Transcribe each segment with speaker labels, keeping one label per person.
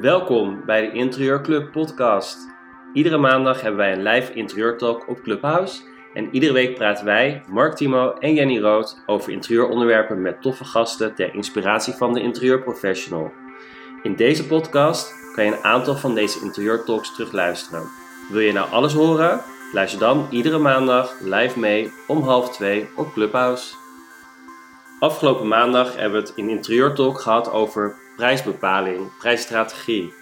Speaker 1: Welkom bij de Interieurclub podcast. Iedere maandag hebben wij een live interieurtalk op Clubhouse. En iedere week praten wij, Mark Timo en Jenny Rood, over interieuronderwerpen met toffe gasten ter inspiratie van de interieurprofessional. In deze podcast kan je een aantal van deze interieurtalks terugluisteren. Wil je nou alles horen? Luister dan iedere maandag live mee om half twee op Clubhouse. Afgelopen maandag hebben we het in Interieurtalk gehad over prijsbepaling, prijsstrategie.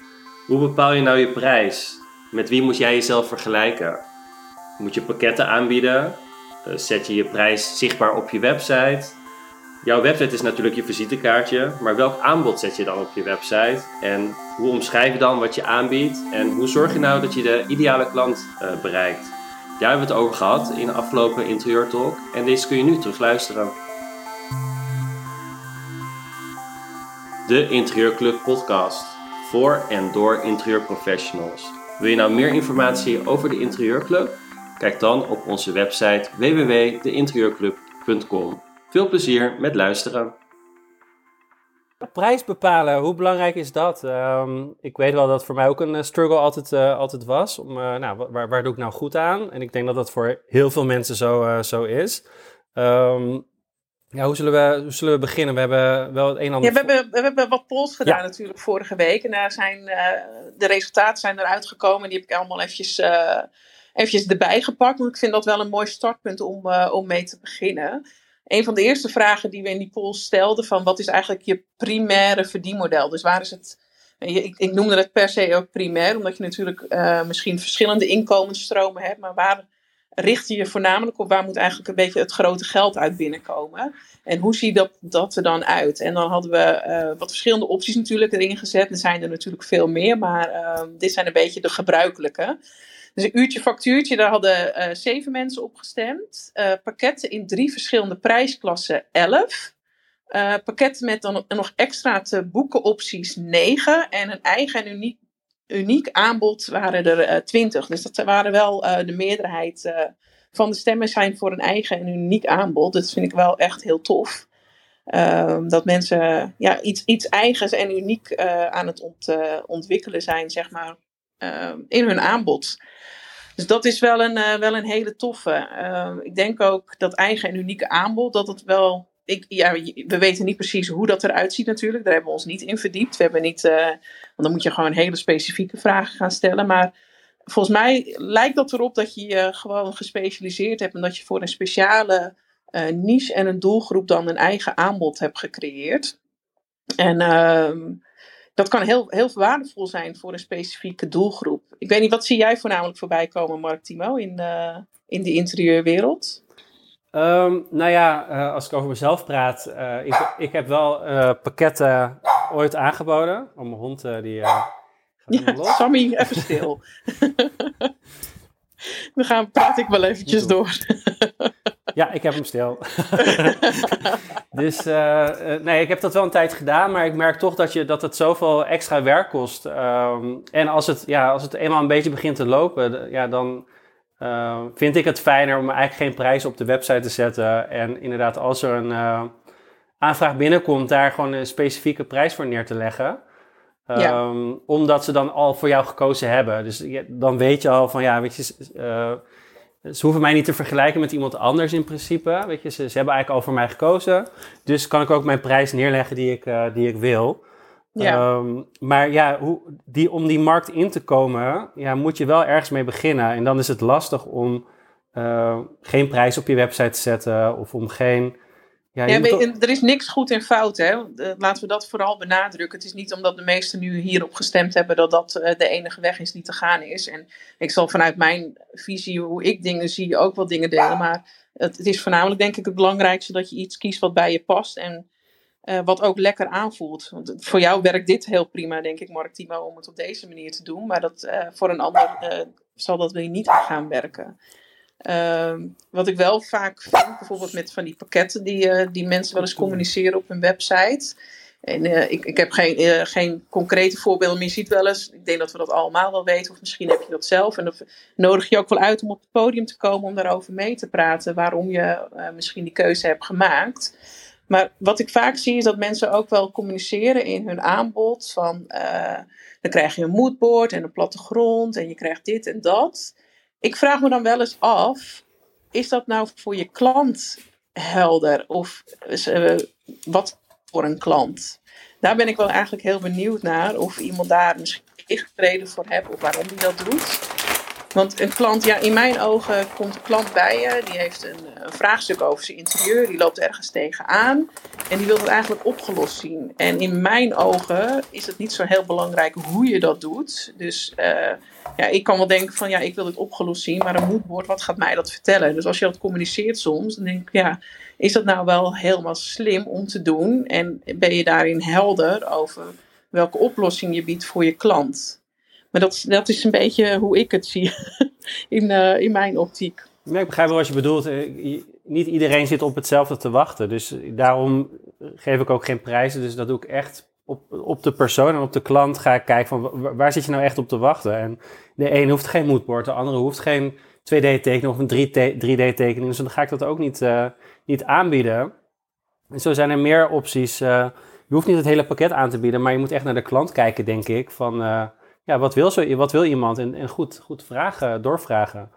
Speaker 1: Hoe bepaal je nou je prijs? Met wie moet jij jezelf vergelijken? Moet je pakketten aanbieden? Eh, zet je je prijs zichtbaar op je website? Jouw website is natuurlijk je visitekaartje, maar welk aanbod zet je dan op je website? En hoe omschrijf je dan wat je aanbiedt? En hoe zorg je nou dat je de ideale klant uh, bereikt? Daar hebben we het over gehad in de afgelopen interieurtalk en deze kun je nu terugluisteren. De Interieurclub podcast voor en door interieurprofessionals. Wil je nou meer informatie over de Interieurclub? Kijk dan op onze website www.deinterieurclub.com. Veel plezier met luisteren.
Speaker 2: Prijs bepalen, hoe belangrijk is dat? Ehm, ik weet wel dat voor mij ook een eh, struggle altijd, uh, altijd was. Om, uh, nou, waar, waar, doe ik nou goed aan? En ik denk dat dat voor heel veel mensen zo, zo is. Um, ja, hoe zullen, we, hoe zullen we beginnen? We hebben wel het een en ander...
Speaker 3: Ja, we hebben, we hebben wat polls gedaan natuurlijk vorige week. En daar zijn, de resultaten zijn eruit gekomen. Die heb ik allemaal eventjes, eventjes erbij gepakt. Want ik vind dat wel een mooi startpunt om, om mee te beginnen een van de eerste vragen die we in die poll stelden: van wat is eigenlijk je primaire verdienmodel? Dus waar is het. Ik, ik noemde het per se ook primair, omdat je natuurlijk misschien verschillende inkomensstromen hebt, maar waar richt je voornamelijk op? Waar moet eigenlijk een beetje het grote geld uit binnenkomen? En hoe ziet dat, dat er dan uit? En dan hadden we uh, wat verschillende opties natuurlijk erin gezet. Er zijn er natuurlijk veel meer, maar uh, dit zijn een beetje de gebruikelijke. Dus een uurtje factuurtje, daar hadden uh, zeven mensen op gestemd. Uh, pakketten in drie verschillende prijsklassen, elf. Pakketten met dan nog extra te boeken opties, negen. En een eigen en uniek, uniek aanbod waren er twintig. dus dat waren wel de meerderheid van de stemmen zijn voor een eigen en uniek aanbod. Dat vind ik wel echt heel tof. Ehm, dat mensen ja, iets, iets eigens en uniek aan het ont, ontwikkelen zijn, zeg maar, ehm, in hun aanbod. Dus dat is wel een, wel een hele toffe. Uh, ik denk ook dat eigen en unieke aanbod, dat het wel. Ik, ja, we weten niet precies hoe dat eruit ziet natuurlijk. Daar hebben we ons niet in verdiept. We hebben niet, uh, want dan moet je gewoon hele specifieke vragen gaan stellen. Maar volgens mij lijkt dat erop dat je je gewoon gespecialiseerd hebt en dat je voor een speciale niche en een doelgroep dan een eigen aanbod hebt gecreëerd. En ehm, dat kan heel, heel waardevol zijn voor een specifieke doelgroep. Ik weet niet, wat zie jij voornamelijk voorbij komen, Mark Timo, in, uh, in de interieurwereld?
Speaker 2: Um, nou ja, uh, als ik over mezelf praat, uh, ik, ik heb wel pakketten ooit aangeboden. Oh, mijn hond die gaat
Speaker 3: ja, los. Sammy, even stil. Dan gaan, praat ik wel eventjes door.
Speaker 2: Ja, ik heb hem stil. dus uh, nee, ik heb dat wel een tijd gedaan, maar ik merk toch dat, je, dat het zoveel extra werk kost. Um, en als het, ja, als het eenmaal een beetje begint te lopen, ja, dan uh, vind ik het fijner om eigenlijk geen prijs op de website te zetten. En inderdaad, als er een uh, aanvraag binnenkomt, daar gewoon een specifieke prijs voor neer te leggen. Ja. Um, omdat ze dan al voor jou gekozen hebben. Dus dan weet je al van ja, weet je, ze hoeven mij niet te vergelijken met iemand anders in principe. Weet je, ze, ze hebben eigenlijk al voor mij gekozen. Dus kan ik ook mijn prijs neerleggen die ik, uh, die ik wil. Ja. Um, maar ja, hoe, die, om die markt in te komen, ja, moet je wel ergens mee beginnen. En dan is het lastig om uh, geen prijs op je website te zetten of om geen
Speaker 3: ja, ja er is niks goed en fout. Hè? Laten we dat vooral benadrukken. Het is niet omdat de meesten nu hierop gestemd hebben dat dat eh, de enige weg is die te gaan is. En ik zal vanuit mijn visie, hoe ik dingen zie, ook wel dingen delen. Maar het, het is voornamelijk denk ik het belangrijkste dat je iets kiest wat bij je past. En uh, wat ook lekker aanvoelt. Want voor jou werkt dit heel prima, denk ik, Mark Timo, om het op deze manier te doen. Maar dat, uh, voor een ander zal dat weer niet gaan werken. Ehm, wat ik wel vaak vind, bijvoorbeeld met van die pakketten die, die mensen wel eens communiceren op hun website. En ik, ik heb geen, geen concrete voorbeelden, maar je ziet wel eens, ik denk dat we dat allemaal wel weten, of misschien heb je dat zelf. En dan nodig je ook wel uit om op het podium te komen om daarover mee te praten, waarom je misschien die keuze hebt gemaakt. Maar wat ik vaak zie is dat mensen ook wel communiceren in hun aanbod. Van uh, dan krijg je een moodboard en een plattegrond en je krijgt dit en dat. Ik vraag me dan wel eens af, is dat nou voor je klant helder? Of uh, wat voor een klant? Daar ben ik wel eigenlijk heel benieuwd naar. Of iemand daar misschien reden voor heeft of waarom die dat doet. Want een klant, ja, in mijn ogen komt een klant bij je, die heeft een, een, vraagstuk over zijn interieur, die loopt ergens tegenaan en die wil het eigenlijk opgelost zien. En in mijn ogen is het niet zo heel belangrijk hoe je dat doet. Dus uh, ja, ik kan wel denken van ja, ik wil het opgelost zien, maar een moedwoord, wat gaat mij dat vertellen? Dus als je dat communiceert soms, dan denk ik ja, is dat nou wel helemaal slim om te doen? En ben je daarin helder over welke oplossing je biedt voor je klant? Maar dat, dat is een beetje hoe ik het zie in, uh, in mijn optiek.
Speaker 2: Ja, ik begrijp wel wat je bedoelt. Niet iedereen zit op hetzelfde te wachten. Dus daarom geef ik ook geen prijzen. Dus dat doe ik echt op, op de persoon en op de klant. Ga ik kijken van waar zit je nou echt op te wachten. En de een hoeft geen moodboard, de andere hoeft geen 2D-tekening of een 3D-tekening. Dus dan ga ik dat ook niet, uh, niet aanbieden. En zo zijn er meer opties. Je hoeft niet het hele pakket aan te bieden, maar je moet echt naar de klant kijken, denk ik. Van ja, wat wil, zo, wat wil iemand? En, en goed, goed vragen, doorvragen.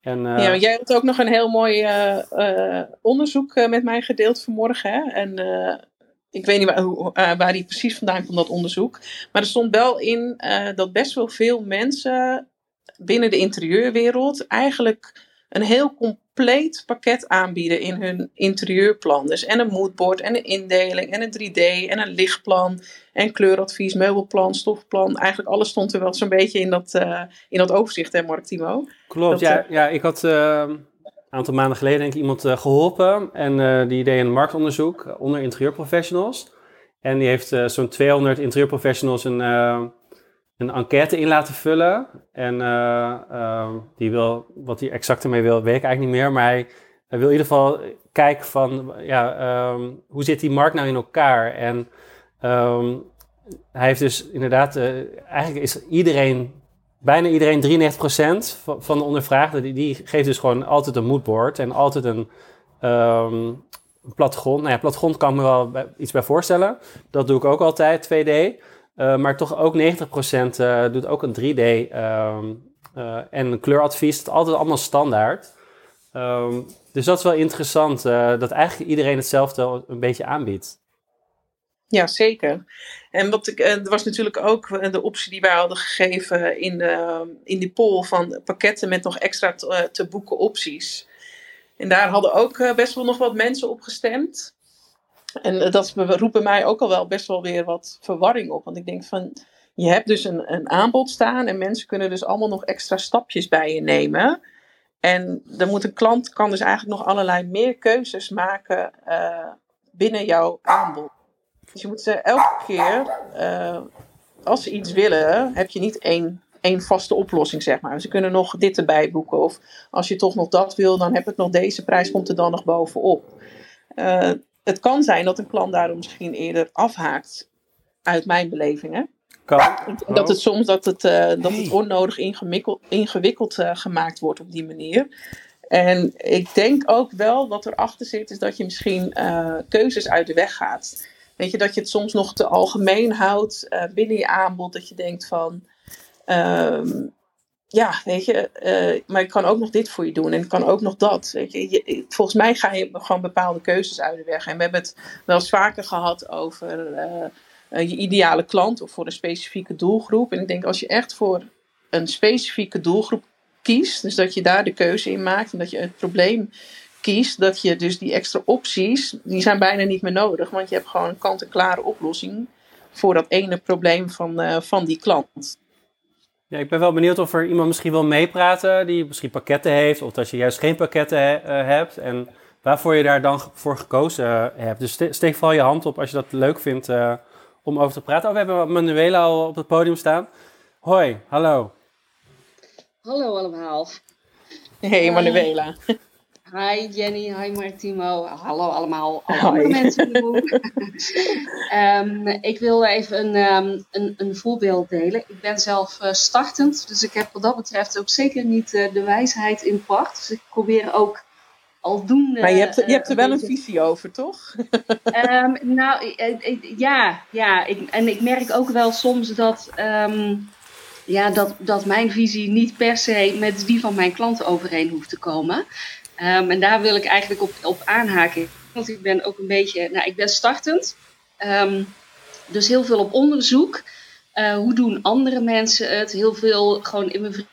Speaker 3: En, uh... Ja, jij hebt ook nog een heel mooi uh, uh, onderzoek met mij gedeeld vanmorgen. Hè? En ik weet niet waar, waar die precies vandaan komt, dat onderzoek. Maar er stond wel in dat best wel veel mensen binnen de interieurwereld eigenlijk een heel compleet pakket aanbieden in hun interieurplan. Dus en een moodboard, en een indeling, en een 3D, en een lichtplan, en kleuradvies, meubelplan, stofplan. Eigenlijk alles stond er wel zo'n beetje in dat, uh, in dat overzicht, hè Mark Timo?
Speaker 2: Klopt, ja, uh, ja. Ik had uh, een aantal maanden geleden denk ik iemand geholpen. En die deed een marktonderzoek onder interieurprofessionals. En die heeft zo'n 200 interieurprofessionals een een enquête in laten vullen. En uh, die wil, wat hij exact ermee wil, weet ik eigenlijk niet meer. Maar hij, wil in ieder geval kijken van, ja, um, hoe zit die markt nou in elkaar? En um, hij heeft dus inderdaad, uh, eigenlijk is iedereen, bijna iedereen, 93% van, de ondervraagden, die, geeft dus gewoon altijd een moodboard en altijd een, een plattegrond. Nou ja, plattegrond kan me wel iets bij voorstellen. Dat doe ik ook altijd, 2D. Uh, maar toch ook 90% uh, doet ook een 3D um, uh, en een kleuradvies. Het altijd allemaal standaard. Um, dus dat is wel interessant, dat eigenlijk iedereen hetzelfde een beetje aanbiedt.
Speaker 3: Ja, zeker. En wat ik, er was natuurlijk ook de optie die wij hadden gegeven in, de, in die poll van pakketten met nog extra te, te boeken opties. En daar hadden ook best wel nog wat mensen op gestemd. En dat roept bij mij ook al wel best wel weer wat verwarring op. Want ik denk van, je hebt dus een, een aanbod staan en mensen kunnen dus allemaal nog extra stapjes bij je nemen. En dan moet een klant kan dus eigenlijk nog allerlei meer keuzes maken uh, binnen jouw aanbod. Dus je moet ze elke keer, uh, als ze iets willen, heb je niet één, één vaste oplossing, zeg maar. Ze kunnen nog dit erbij boeken. Of als je toch nog dat wil, dan heb ik nog deze prijs, komt er dan nog bovenop. Uh, het kan zijn dat een klant daarom misschien eerder afhaakt uit mijn beleving. Hè? Kan. Dat het soms dat het, uh, dat het onnodig ingewikkeld, ingewikkeld uh, gemaakt wordt op die manier. En ik denk ook wel wat erachter zit, is dat je misschien uh, keuzes uit de weg gaat. Weet je, dat je het soms nog te algemeen houdt binnen je aanbod. Dat je denkt van, um, ja, weet je, uh, maar ik kan ook nog dit voor je doen en ik kan ook nog dat. Weet je. volgens mij ga je gewoon bepaalde keuzes uit de weg. En we hebben het wel eens vaker gehad over uh, uh, je ideale klant of voor een specifieke doelgroep. En ik denk als je echt voor een specifieke doelgroep kiest, dus dat je daar de keuze in maakt en dat je het probleem kiest, dat je dus die extra opties, die zijn bijna niet meer nodig, want je hebt gewoon een kant-en-klare oplossing voor dat ene probleem van, van die klant.
Speaker 2: Ja, ik ben wel benieuwd of er iemand misschien wil meepraten die misschien pakketten heeft, of dat je juist geen pakketten he, uh, hebt en waarvoor je daar dan voor gekozen uh, hebt. Dus ste steek vooral je hand op als je dat leuk vindt uh, om over te praten. Oh, we hebben Manuela al op het podium staan. Hoi, hallo.
Speaker 4: Hallo allemaal.
Speaker 3: Hey Manuela.
Speaker 4: Hi Jenny, hi Martimo. Hallo allemaal, alle andere mensen in de um, Ik wil even een, um, een, een, voorbeeld delen. Ik ben zelf uh, startend, dus ik heb wat dat betreft ook zeker niet uh, de wijsheid in pacht. Dus ik probeer ook aldoende.
Speaker 3: Maar je hebt, je hebt er wel een
Speaker 4: beetje-
Speaker 3: visie over, toch?
Speaker 4: Ehm, nou, eh, eh, ja, ja. Ik, en ik merk ook wel soms dat, ehm, ja, dat, dat mijn visie niet per se met die van mijn klanten overeen hoeft te komen. Ehm, en daar wil ik eigenlijk op, op aanhaken. Want ik ben ook een beetje, nou, ik ben startend. Ehm, dus heel veel op onderzoek. Eh, hoe doen andere mensen het? Heel veel gewoon in mijn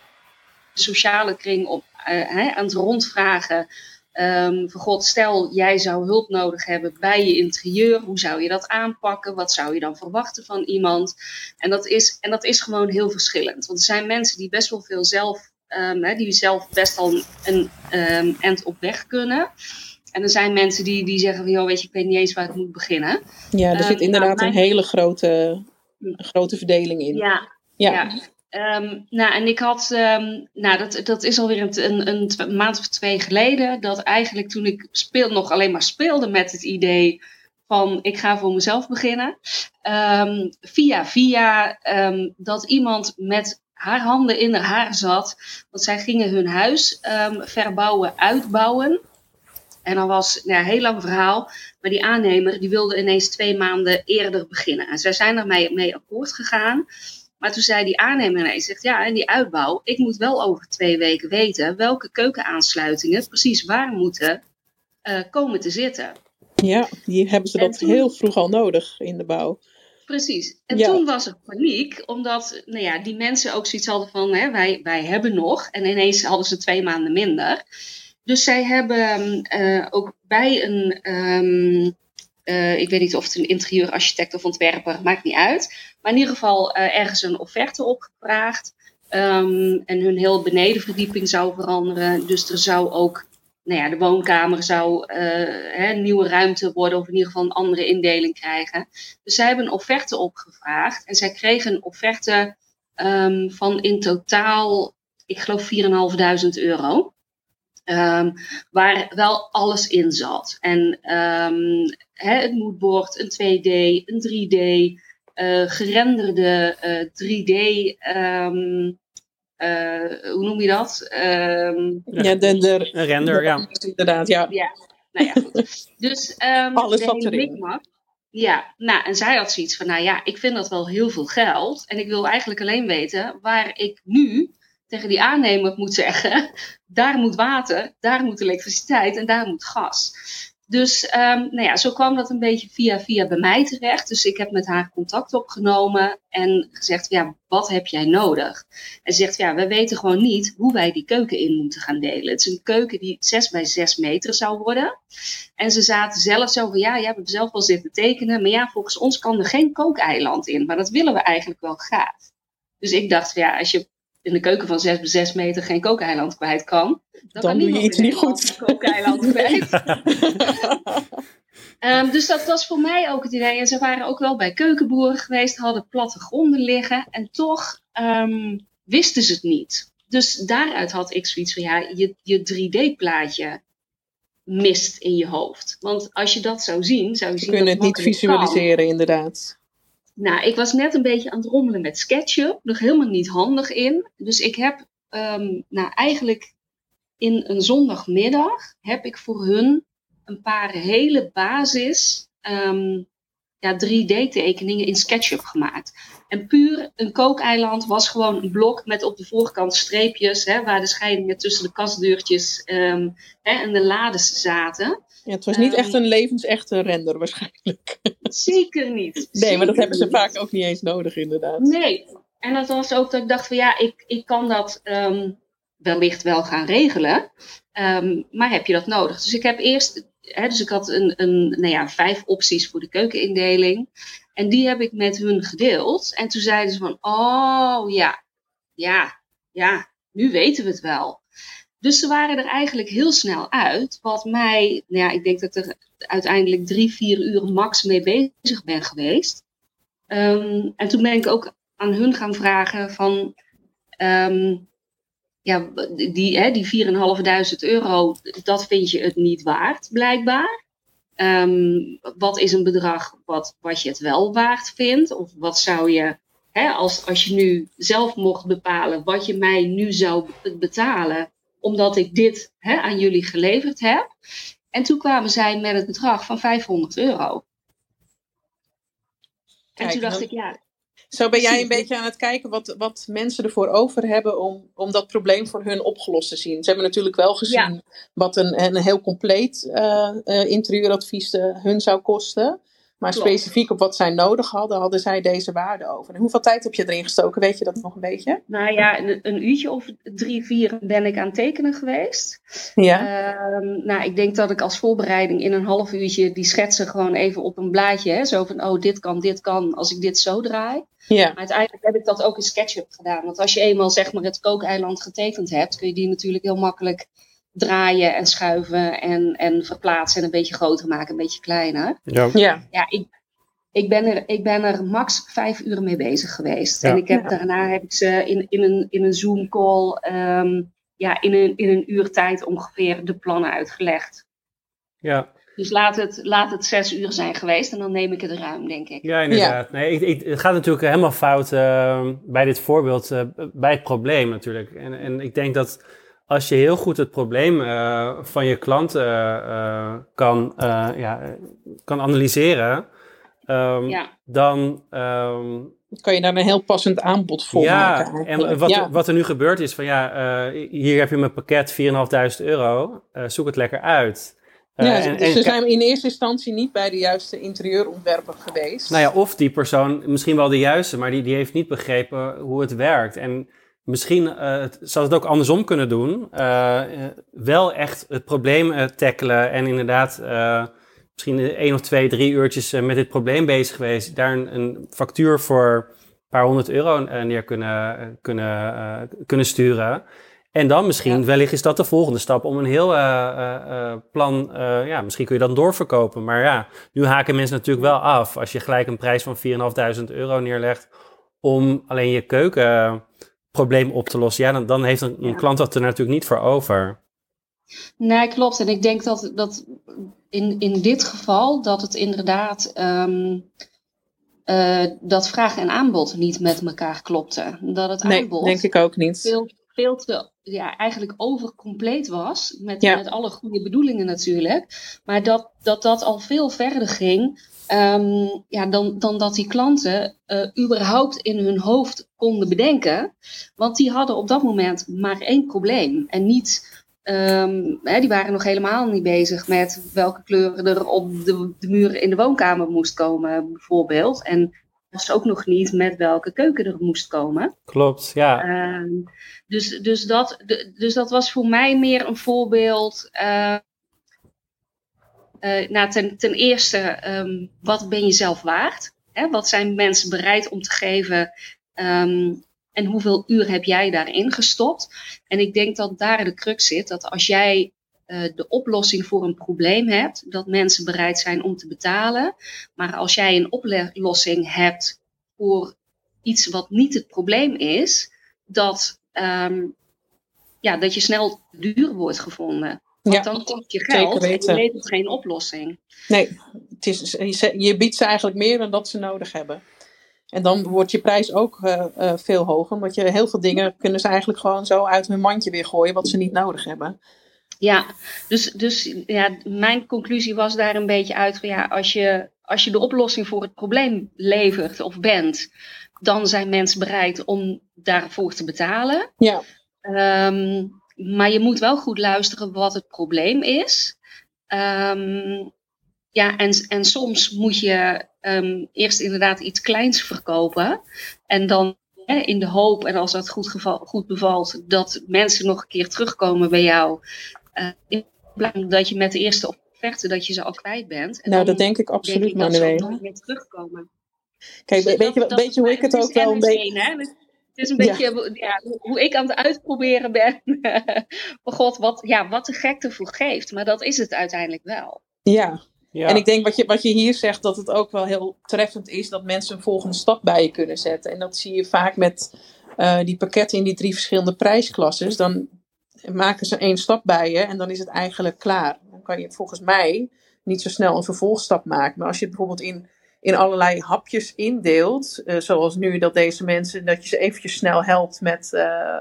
Speaker 4: sociale kring op, eh, hè, aan het rondvragen. Van god, stel jij zou hulp nodig hebben bij je interieur, hoe zou je dat aanpakken? Wat zou je dan verwachten van iemand? En dat is, en dat is gewoon heel verschillend. Want er zijn mensen die best wel veel zelf, ehm, hè, die zelf best al een ehm, end op weg kunnen. En er zijn mensen die, die zeggen van, joh, weet je, ik weet niet eens waar ik moet beginnen.
Speaker 3: Ja, er
Speaker 4: Ehm,
Speaker 3: zit inderdaad
Speaker 4: nou,
Speaker 3: een
Speaker 4: mijn-
Speaker 3: hele grote, een grote verdeling in.
Speaker 4: Ja,
Speaker 3: Ja.
Speaker 4: ja. Nou, en ik had, nou, dat, dat is alweer een, een, een maand of twee geleden, dat eigenlijk toen ik speel, nog alleen maar speelde met het idee van ik ga voor mezelf beginnen, via via dat iemand met haar handen in haar zat, want zij gingen hun huis ehm, verbouwen, uitbouwen. En dan was nou, een heel lang verhaal. Maar die aannemer die wilde ineens twee maanden eerder beginnen. En zij zijn ermee mee akkoord gegaan. Maar toen zei die aannemer ineens, zegt ja, en die uitbouw, ik moet wel over twee weken weten welke keukenaansluitingen precies waar moeten eh, komen te zitten.
Speaker 3: Ja, die hebben ze
Speaker 4: En
Speaker 3: dat
Speaker 4: toen-
Speaker 3: heel vroeg al nodig in de bouw.
Speaker 4: Precies. En
Speaker 3: Ja.
Speaker 4: toen was er paniek, omdat nou ja, die mensen ook zoiets hadden van, hè, wij, wij hebben nog. En ineens hadden ze twee maanden minder. Dus zij hebben eh, ook bij een, ehm, eh, ik weet niet of het een interieurarchitect of ontwerper, maakt niet uit. Maar in ieder geval eh, ergens een offerte opgevraagd. Ehm, en hun heel benedenverdieping zou veranderen. Dus er zou ook, nou ja, de woonkamer zou een nieuwe ruimte worden, of in ieder geval een andere indeling krijgen. Dus zij hebben een offerte opgevraagd. En zij kregen een offerte ehm, van in totaal, ik geloof 4.500 euro. Ehm, waar wel alles in zat. En ehm, hè, het moodboard, een 2D, een 3D, eh, gerenderde eh, 3D. ehm, eh, hoe noem je dat? Ehm,
Speaker 3: Ja, de,
Speaker 2: render, ja.
Speaker 3: inderdaad, ja.
Speaker 4: ja, nou ja, goed. Dus ehm
Speaker 3: Alles
Speaker 4: hele
Speaker 3: erin.
Speaker 4: mikmak. Ja, nou, en zij had zoiets van, nou ja, ik vind dat wel heel veel geld. En ik wil eigenlijk alleen weten waar ik nu tegen die aannemer moet zeggen, daar moet water, daar moet elektriciteit en daar moet gas. Dus ehm, nou ja, zo kwam dat een beetje via via bij mij terecht. Dus ik heb met haar contact opgenomen en gezegd, ja, wat heb jij nodig? En ze zegt, ja, we weten gewoon niet hoe wij die keuken in moeten gaan delen. Het is een keuken die 6 bij 6 meter zou worden. En ze zaten zelf zo ja, je hebt zelf wel zitten tekenen. Maar ja, volgens ons kan er geen kookeiland in. Maar dat willen we eigenlijk wel graag. Dus ik dacht, ja, als je in de keuken van 6 bij 6 meter geen kookeiland kwijt kan. Dan,
Speaker 3: Dan
Speaker 4: kan
Speaker 3: doe je iets niet goed.
Speaker 4: kookeiland kwijt. Ehm, dus dat was voor mij ook het idee. En ze waren ook wel bij keukenboeren geweest, hadden platte gronden liggen. En toch ehm, wisten ze het niet. Dus daaruit had ik zoiets van, ja, je, je 3D-plaatje mist in je hoofd. Want als je dat zou zien, zou je
Speaker 3: We
Speaker 4: zien
Speaker 3: kunnen
Speaker 4: dat
Speaker 3: het niet
Speaker 4: kan.
Speaker 3: visualiseren, inderdaad.
Speaker 4: Nou, ik was net een beetje aan het rommelen met SketchUp. Nog helemaal niet handig in. Dus ik heb, ehm, nou eigenlijk in een zondagmiddag, heb ik voor hun een paar hele basis ehm, ja, 3D-tekeningen in SketchUp gemaakt. En puur een kookeiland was gewoon een blok met op de voorkant streepjes, hè, waar de scheidingen tussen de kastdeurtjes ehm, hè, en de lades zaten.
Speaker 3: Ja, het was niet
Speaker 4: Ehm,
Speaker 3: echt een levensechte render waarschijnlijk.
Speaker 4: Zeker niet.
Speaker 3: Nee, maar dat hebben ze
Speaker 4: niet.
Speaker 3: vaak ook niet eens nodig, inderdaad.
Speaker 4: Nee. En dat was ook dat ik dacht van ja, ik, ik kan dat ehm, wellicht wel gaan regelen. Ehm, maar heb je dat nodig? Dus ik heb eerst, hè, dus ik had een, een, nou ja, vijf opties voor de keukenindeling. En die heb ik met hun gedeeld. En toen zeiden ze van, oh ja, ja, ja, nu weten we het wel. Dus ze waren er eigenlijk heel snel uit. Wat mij, nou ja, ik denk dat er uiteindelijk drie, vier uur max mee bezig ben geweest. Ehm, en toen ben ik ook aan hun gaan vragen van, ehm, ja, die, hè, die 4.500 euro, dat vind je het niet waard, blijkbaar. Ehm, wat is een bedrag wat, wat je het wel waard vindt? Of wat zou je, hè, als, als je nu zelf mocht bepalen wat je mij nu zou be- betalen, omdat ik dit hè, aan jullie geleverd heb. En toen kwamen zij met het bedrag van 500 euro. en toen dacht ik, ja.
Speaker 3: Zo ben jij een beetje aan het kijken wat, wat mensen ervoor over hebben om, om dat probleem voor hun opgelost te zien. Ze hebben natuurlijk wel gezien wat een, een heel compleet uh, uh, interieuradvies hun zou kosten. Maar specifiek op wat zij nodig hadden, hadden zij deze waarde over. En hoeveel tijd heb je erin gestoken? Weet je dat nog een beetje?
Speaker 4: Nou ja, een, een uurtje of drie, vier ben ik aan tekenen geweest.
Speaker 3: Ja.
Speaker 4: Uh, nou, ik denk dat ik als voorbereiding in een half uurtje die schetsen gewoon even op een blaadje. Hè, zo van, oh, dit kan, dit kan, als ik dit zo draai.
Speaker 3: Ja.
Speaker 4: Maar uiteindelijk heb ik dat ook in SketchUp gedaan. Want als je eenmaal zeg maar het kookeiland getekend hebt, kun je die natuurlijk heel makkelijk draaien en schuiven en, en verplaatsen en een beetje groter maken, een beetje kleiner.
Speaker 2: Ja,
Speaker 3: ja.
Speaker 4: ja ik, ik, ben er, ik ben er max vijf uur mee bezig geweest. Ja. En ik heb, daarna heb ik ze in, in een, in een Zoom call um, ja, in, een, in een uur tijd ongeveer de plannen uitgelegd.
Speaker 2: Ja.
Speaker 4: Dus laat het, laat het zes uur zijn geweest en dan neem ik het ruim, denk ik.
Speaker 2: Ja, inderdaad. Nee, ik, ik, het gaat natuurlijk helemaal fout uh, bij dit voorbeeld, uh, bij het probleem natuurlijk. En, en ik denk dat als je heel goed het probleem uh, van je klant uh, kan, ja, kan analyseren, um,
Speaker 4: ja.
Speaker 2: dan um,
Speaker 3: kan je daar een heel passend aanbod voor
Speaker 2: ja,
Speaker 3: maken.
Speaker 2: En wat, ja. wat er nu gebeurt is van ja, hier heb je mijn pakket 4.500 euro, zoek het lekker uit.
Speaker 3: ja, en, dus ze zijn in eerste instantie niet bij de juiste interieurontwerper geweest.
Speaker 2: Nou ja, of die persoon, misschien wel de juiste, maar die, die heeft niet begrepen hoe het werkt. En Misschien uh, zou het ook andersom kunnen doen. Uh, wel echt het probleem tackelen en inderdaad misschien één of twee, drie uurtjes met dit probleem bezig geweest. Daar een, een factuur voor een paar honderd euro neer kunnen, kunnen, kunnen sturen. En dan misschien, ja. wellicht is dat de volgende stap om een heel plan, ja, misschien kun je dat doorverkopen. Maar ja, nu haken mensen natuurlijk wel af als je gelijk een prijs van 4.500 euro neerlegt om alleen je keuken probleem op te lossen, ja, dan, dan heeft een, een ja. klant dat er natuurlijk niet voor over.
Speaker 4: Nee, klopt. En ik denk dat, dat in, in dit geval dat het inderdaad um, uh, dat vraag en aanbod niet met elkaar klopte. Dat het
Speaker 3: nee,
Speaker 4: aanbod
Speaker 3: denk ik ook niet.
Speaker 4: Veel, veel te ja, eigenlijk overcompleet was. Met,
Speaker 3: Ja.
Speaker 4: met alle goede bedoelingen natuurlijk. Maar dat dat, dat al veel verder ging. Ehm, ja, dan, dan dat die klanten eh, überhaupt in hun hoofd konden bedenken. Want die hadden op dat moment maar één probleem. En niet, ehm, hè, die waren nog helemaal niet bezig met welke kleuren er op de, de muren in de woonkamer moest komen, bijvoorbeeld. En was ook nog niet met welke keuken er moest komen.
Speaker 2: Klopt, ja.
Speaker 4: Ehm, dus, dus, dat, dus dat was voor mij meer een voorbeeld. Nou, ten, ten eerste, ehm, wat ben je zelf waard? Hè? Wat zijn mensen bereid om te geven? ehm, en hoeveel uur heb jij daarin gestopt? En ik denk dat daar de crux zit. Dat als jij eh, de oplossing voor een probleem hebt, dat mensen bereid zijn om te betalen. Maar als jij een oplossing hebt voor iets wat niet het probleem is, dat, ehm, ja, dat je snel duur wordt gevonden. Want
Speaker 3: Ja,
Speaker 4: dan kost je geld en je levert geen oplossing.
Speaker 3: Nee, het is, je- biedt ze eigenlijk meer dan dat ze nodig hebben. En dan wordt je prijs ook eh, eh, veel hoger. Omdat je heel veel dingen kunnen ze eigenlijk gewoon zo uit hun mandje weer gooien wat ze niet nodig hebben.
Speaker 4: Ja, dus, dus ja, mijn conclusie was daar een beetje uit van ja, als je, als je de oplossing voor het probleem levert of bent, dan zijn mensen bereid om daarvoor te betalen.
Speaker 3: Ja,
Speaker 4: Ehm, maar je moet wel goed luisteren wat het probleem is. Ehm, ja, en, en soms moet je ehm, eerst inderdaad iets kleins verkopen. En dan hè, in de hoop, en als dat goed, geval, goed bevalt, dat mensen nog een keer terugkomen bij jou. In plaats van dat je met de eerste offerte dat je ze al kwijt bent. En
Speaker 3: nou dat denk ik
Speaker 4: denk
Speaker 3: absoluut,
Speaker 4: ik dat meer terugkomen.
Speaker 3: Kijk,
Speaker 4: Dus
Speaker 3: weet
Speaker 4: dat-
Speaker 3: je, weet hoe ik het ook wel een
Speaker 4: NS1,
Speaker 3: beetje...
Speaker 4: hè? Het is een beetje ja, hoe ik aan het uitproberen ben. Maar god, wat, ja, wat de gek ervoor geeft. Maar dat is het uiteindelijk wel.
Speaker 3: Ja,
Speaker 2: ja.
Speaker 3: En ik denk wat je, wat je hier zegt, dat het ook wel heel treffend is dat mensen een volgende stap bij je kunnen zetten. En dat zie je vaak met eh, die pakketten in die drie verschillende prijsklasses. Dan maken ze één stap bij je en dan is het eigenlijk klaar. Dan kan je volgens mij niet zo snel een vervolgstap maken. Maar als je het bijvoorbeeld in, in allerlei hapjes indeelt, eh, zoals nu dat deze mensen, dat je ze eventjes snel helpt met, eh,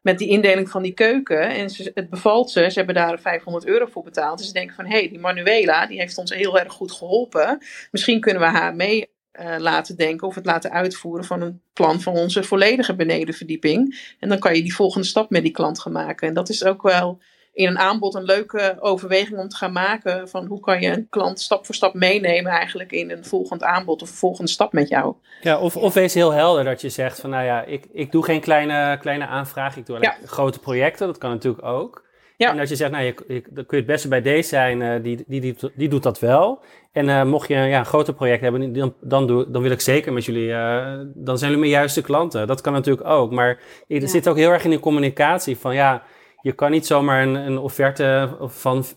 Speaker 3: met die indeling van die keuken. En het bevalt ze. Ze hebben daar 500 euro voor betaald. Dus ze denken van, hé, hey, die Manuela, die heeft ons heel erg goed geholpen. Misschien kunnen we haar mee uh, laten denken of het laten uitvoeren van een plan van onze volledige benedenverdieping. En dan kan je die volgende stap met die klant gaan maken. En dat is ook wel in een aanbod een leuke overweging om te gaan maken van hoe kan je een klant stap voor stap meenemen eigenlijk in een volgend aanbod of een volgende stap met jou.
Speaker 2: Ja, of, of wees heel helder dat je zegt van nou ja, ik, ik doe geen kleine, kleine aanvraag, ik doe alleen grote projecten, dat kan natuurlijk ook. Ja. En dat je zegt, nou, je, je, dan kun je het beste bij deze zijn, uh, die, die, die, die, doet dat wel. En uh, mocht je ja, een groter project hebben, dan, dan, doe, dan wil ik zeker met jullie, uh, dan zijn jullie mijn juiste klanten. Dat kan natuurlijk ook. Maar er ja. zit ook heel erg in de communicatie van ja, je kan niet zomaar een, een offerte van 4.500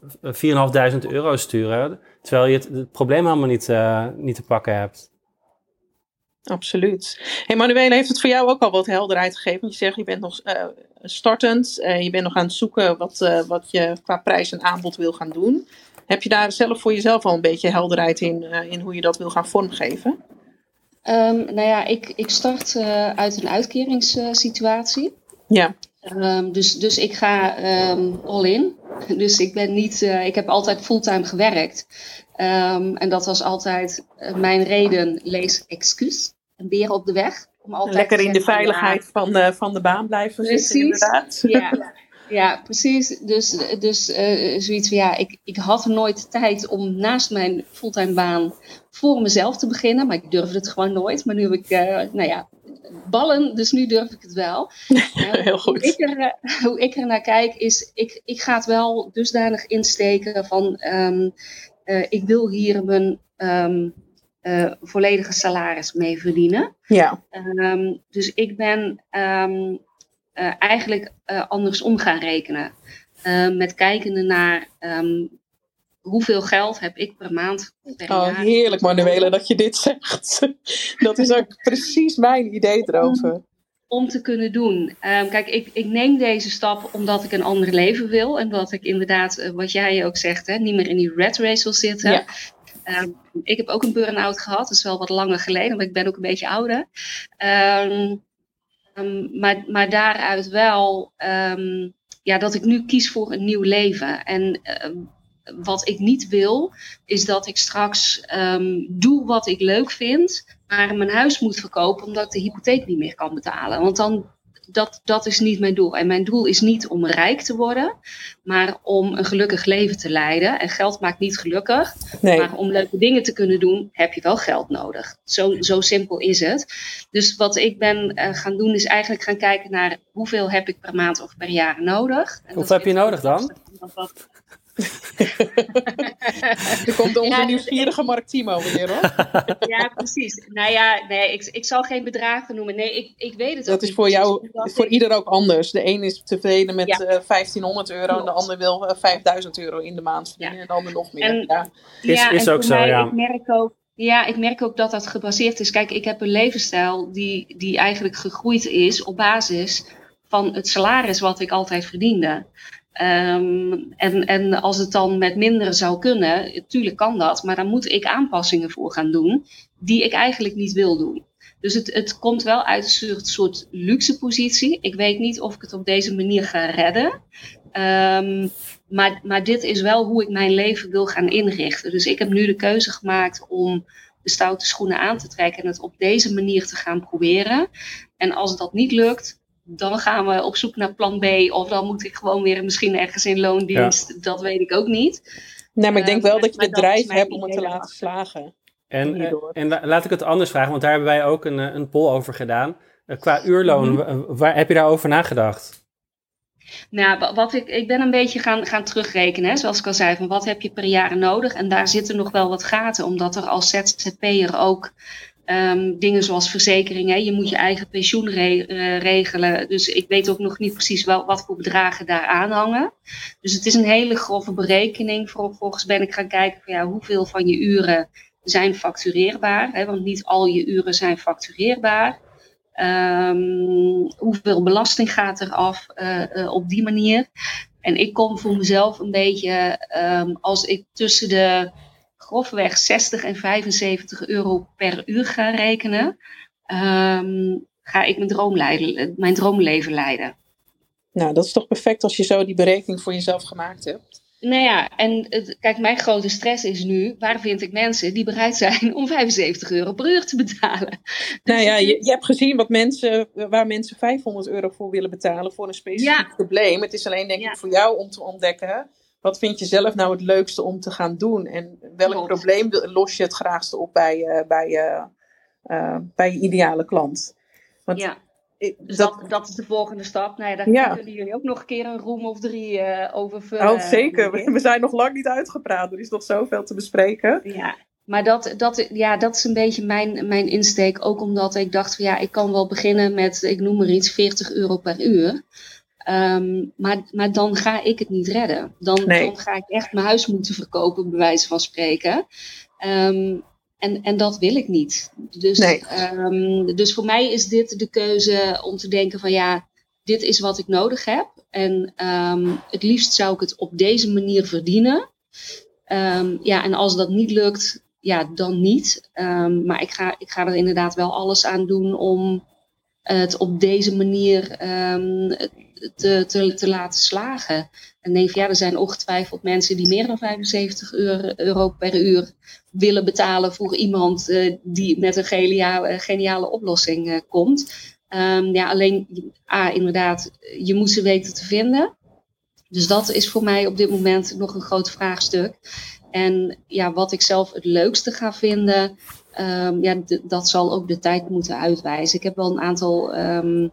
Speaker 2: euro sturen, terwijl je het, het probleem helemaal niet, uh, niet te pakken hebt.
Speaker 3: Absoluut. Hey Manuele, heeft het voor jou ook al wat helderheid gegeven? Je zegt, je bent nog uh, startend, uh, je bent nog aan het zoeken wat, uh, wat je qua prijs en aanbod wil gaan doen. Heb je daar zelf voor jezelf al een beetje helderheid in, in hoe je dat wil gaan vormgeven?
Speaker 4: Um, nou ja, ik, ik start uit een uitkeringssituatie.
Speaker 3: Ja.
Speaker 4: Um, dus, dus ik ga um, all in. Dus ik ben niet, uh, ik heb altijd fulltime gewerkt. Um, en dat was altijd uh, mijn reden, lees excuus. Een beer op de weg.
Speaker 3: Om altijd Lekker in de veiligheid van de, van de baan blijven precies, zitten, inderdaad.
Speaker 4: Ja, ja precies. Dus, dus uh, zoiets van, ja, ik, ik had nooit tijd om naast mijn fulltime baan voor mezelf te beginnen. Maar ik durfde het gewoon nooit. Maar nu heb ik, nou ja, ballen, dus nu durf ik het wel.
Speaker 3: Heel goed.
Speaker 4: Hoe ik, er, eh, hoe ik er naar kijk is, ik, ik ga het wel dusdanig insteken van, um, uh, ik wil hier mijn um, uh, volledige salaris mee verdienen.
Speaker 3: Ja.
Speaker 4: Um, dus ik ben eigenlijk andersom gaan rekenen. met kijkende naar hoeveel geld heb ik per maand per
Speaker 3: oh, Heerlijk Manuele dat je dit zegt. dat is ook precies mijn idee erover.
Speaker 4: Om, te kunnen doen. Um, kijk, ik, ik neem deze stap omdat ik een ander leven wil. En dat ik inderdaad, uh, wat jij ook zegt, hè, niet meer in die red race wil zitten. Ja. Um, ik heb ook een burn-out gehad, dat is wel wat langer geleden, maar ik ben ook een beetje ouder. Um, maar, maar daaruit wel ja, dat ik nu kies voor een nieuw leven. En wat ik niet wil, is dat ik straks um, doe wat ik leuk vind, maar mijn huis moet verkopen omdat ik de hypotheek niet meer kan betalen. Want dan, dat, dat is niet mijn doel. En mijn doel is niet om rijk te worden, maar om een gelukkig leven te leiden. En geld maakt niet gelukkig, nee. maar om leuke dingen te kunnen doen, heb je wel geld nodig. Zo, zo simpel is het. Dus wat ik ben uh, gaan doen, is eigenlijk gaan kijken naar hoeveel heb ik per maand of per jaar nodig.
Speaker 2: Hoeveel heb je nodig dan?
Speaker 3: er komt onze ja, nieuwsgierige Mark Timo weer hoor.
Speaker 4: ja, precies. Nou ja, nee, ik, ik zal geen bedragen noemen. Nee, ik, ik weet het
Speaker 3: Dat is voor jou, voor ik... ieder ook anders. De een is tevreden met ja. uh, 1500 euro en de ander wil uh, 5000 euro in de maand verdienen ja. en de ander nog meer. En,
Speaker 4: ja, is, is ook zo, mij, ja. Ik merk ook, ja, ik merk ook dat dat gebaseerd is. Kijk, ik heb een levensstijl die, die eigenlijk gegroeid is op basis van het salaris wat ik altijd verdiende. Um, en, en als het dan met minder zou kunnen, natuurlijk kan dat, maar dan moet ik aanpassingen voor gaan doen die ik eigenlijk niet wil doen. Dus het, het komt wel uit een soort, luxe positie. Ik weet niet of ik het op deze manier ga redden. Um, maar, maar dit is wel hoe ik mijn leven wil gaan inrichten. Dus ik heb nu de keuze gemaakt om de stoute schoenen aan te trekken en het op deze manier te gaan proberen. En als dat niet lukt, dan gaan we op zoek naar plan B. Of dan moet ik gewoon weer misschien ergens in loondienst. Dat weet ik ook niet.
Speaker 3: Nee, maar ik denk wel uh, dat je de drijf hebt om het te laten slagen.
Speaker 2: En, eh, en laat ik het anders vragen, want daar hebben wij ook een, eh, een poll over gedaan. qua uurloon, mm -hmm. waar heb je daarover nagedacht?
Speaker 4: Nou, wat ik, ik ben een beetje gaan, gaan terugrekenen, hè, zoals ik al zei, van wat heb je per jaar nodig? En daar zitten nog wel wat gaten, omdat er als ZZP'er ook Um, dingen zoals verzekeringen. Je moet je eigen pensioen re uh, regelen. Dus ik weet ook nog niet precies wel wat voor bedragen daar aan hangen. Dus het is een hele grove berekening. Vervolgens ben ik gaan kijken van ja, hoeveel van je uren zijn factureerbaar. Hè, want niet al je uren zijn factureerbaar. Um, hoeveel belasting gaat er af uh, uh, op die manier? En ik kom voor mezelf een beetje um, als ik tussen de grofweg 60 en 75 euro per uur gaan rekenen, um, ga ik mijn, droom leiden, mijn droomleven leiden.
Speaker 3: Nou, dat is toch perfect als je zo die berekening voor jezelf gemaakt hebt.
Speaker 4: Nou ja, en kijk, mijn grote stress is nu, waar vind ik mensen die bereid zijn om 75 euro per uur te betalen?
Speaker 3: nou dus ja, je, je, hebt gezien wat mensen, waar mensen 500 euro voor willen betalen voor een specifiek probleem. Het is alleen denk ik voor jou om te ontdekken, wat vind je zelf nou het leukste om te gaan doen? En welk probleem los je het graagste op bij, uh, bij, uh, bij je ideale klant?
Speaker 4: Want ja. Dus dat, dat, is de volgende stap. Nou ja, daar kunnen jullie ook nog een keer een room of drie uh, over vullen.
Speaker 3: Oh, zeker. We, zijn nog lang niet uitgepraat. Er is nog zoveel te bespreken.
Speaker 4: Ja, maar dat, dat, ja, dat is een beetje mijn, mijn insteek. Ook omdat ik dacht van ja, ik kan wel beginnen met, ik noem maar iets, 40 euro per uur. Ehm, maar, maar dan ga ik het niet redden. Dan, dan ga ik echt mijn huis moeten verkopen, bij wijze van spreken. Um, en, en dat wil ik niet. Dus, ehm, dus voor mij is dit de keuze om te denken van ja, dit is wat ik nodig heb. En ehm, het liefst zou ik het op deze manier verdienen. Ja, en als dat niet lukt, ja, dan niet. maar ik ga, ik ga er inderdaad wel alles aan doen om het op deze manier te, te, te laten slagen. En denk ja, er zijn ongetwijfeld mensen die meer dan 75 euro, per uur willen betalen voor iemand uh, die met een geniale, geniale oplossing uh, komt. Um, ja, alleen, A, inderdaad, je moet ze weten te vinden. Dus dat is voor mij op dit moment nog een groot vraagstuk. En ja, wat ik zelf het leukste ga vinden, um, ja, dat zal ook de tijd moeten uitwijzen. Ik heb wel een aantal um,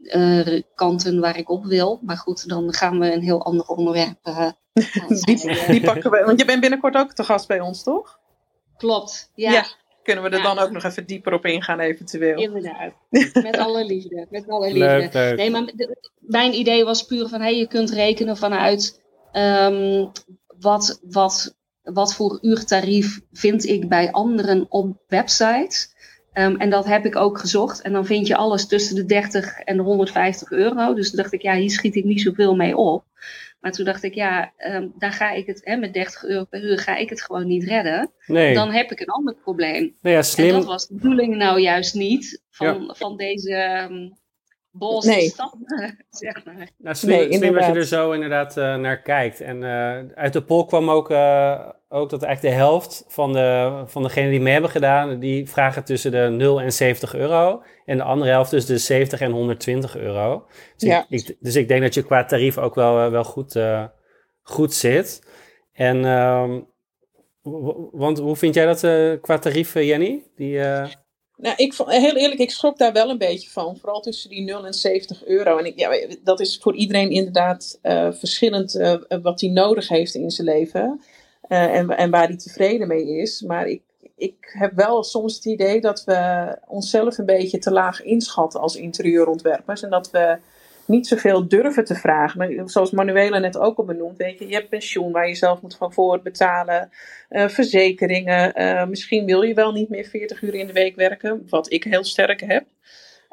Speaker 4: uh, kanten waar ik op wil. Maar goed, dan gaan we een heel ander onderwerp. Uh,
Speaker 3: die, die, pakken we. Want je bent binnenkort ook te gast bij ons, toch?
Speaker 4: Klopt, ja. ja
Speaker 3: kunnen we er dan ook nog even dieper op ingaan, eventueel?
Speaker 4: Inderdaad. Met alle liefde. Met alle liefde. Nee, maar mijn idee was puur van hey, je kunt rekenen vanuit um, wat, wat, wat voor uurtarief vind ik bij anderen op websites. Um, en dat heb ik ook gezocht. En dan vind je alles tussen de 30 en de 150 euro. Dus toen dacht ik, ja, hier schiet ik niet zoveel mee op. Maar toen dacht ik, ja, um, daar ga ik het, hè, met 30 euro per uur ga ik het gewoon niet redden. Nee. Dan heb ik een ander probleem.
Speaker 2: Nou ja, slim. En
Speaker 4: dat was de bedoeling nou juist niet van, van deze um, bolse nee. stap, zeg maar.
Speaker 2: Nou, slim, nee, slim dat je er zo inderdaad uh, naar kijkt. En uh, uit de poll kwam ook... Uh, ook dat eigenlijk de helft van, de, van degenen die mee hebben gedaan, die vragen tussen de 0 en 70 euro. En de andere helft tussen de 70 en 120 euro. Dus, ja. ik, dus ik denk dat je qua tarief ook wel, eh, wel goed, uh, goed zit. En, uh, want hoe vind jij dat uh, qua tarief, Jenny? Die,
Speaker 3: nou, ik, heel eerlijk, ik schrok daar wel een beetje van. Vooral tussen die 0 en 70 euro. En ik, ja, dat is voor iedereen inderdaad verschillend wat hij nodig heeft in zijn leven. Eh, en, en waar hij tevreden mee is. Maar ik, ik heb wel soms het idee dat we onszelf een beetje te laag inschatten als interieurontwerpers. En dat we niet zoveel durven te vragen. Maar zoals Manuela net ook al benoemd, weet je, je hebt pensioen waar je zelf moet van voor betalen, uh, verzekeringen. Uh, misschien wil je wel niet meer 40 uur in de week werken, wat ik heel sterk heb.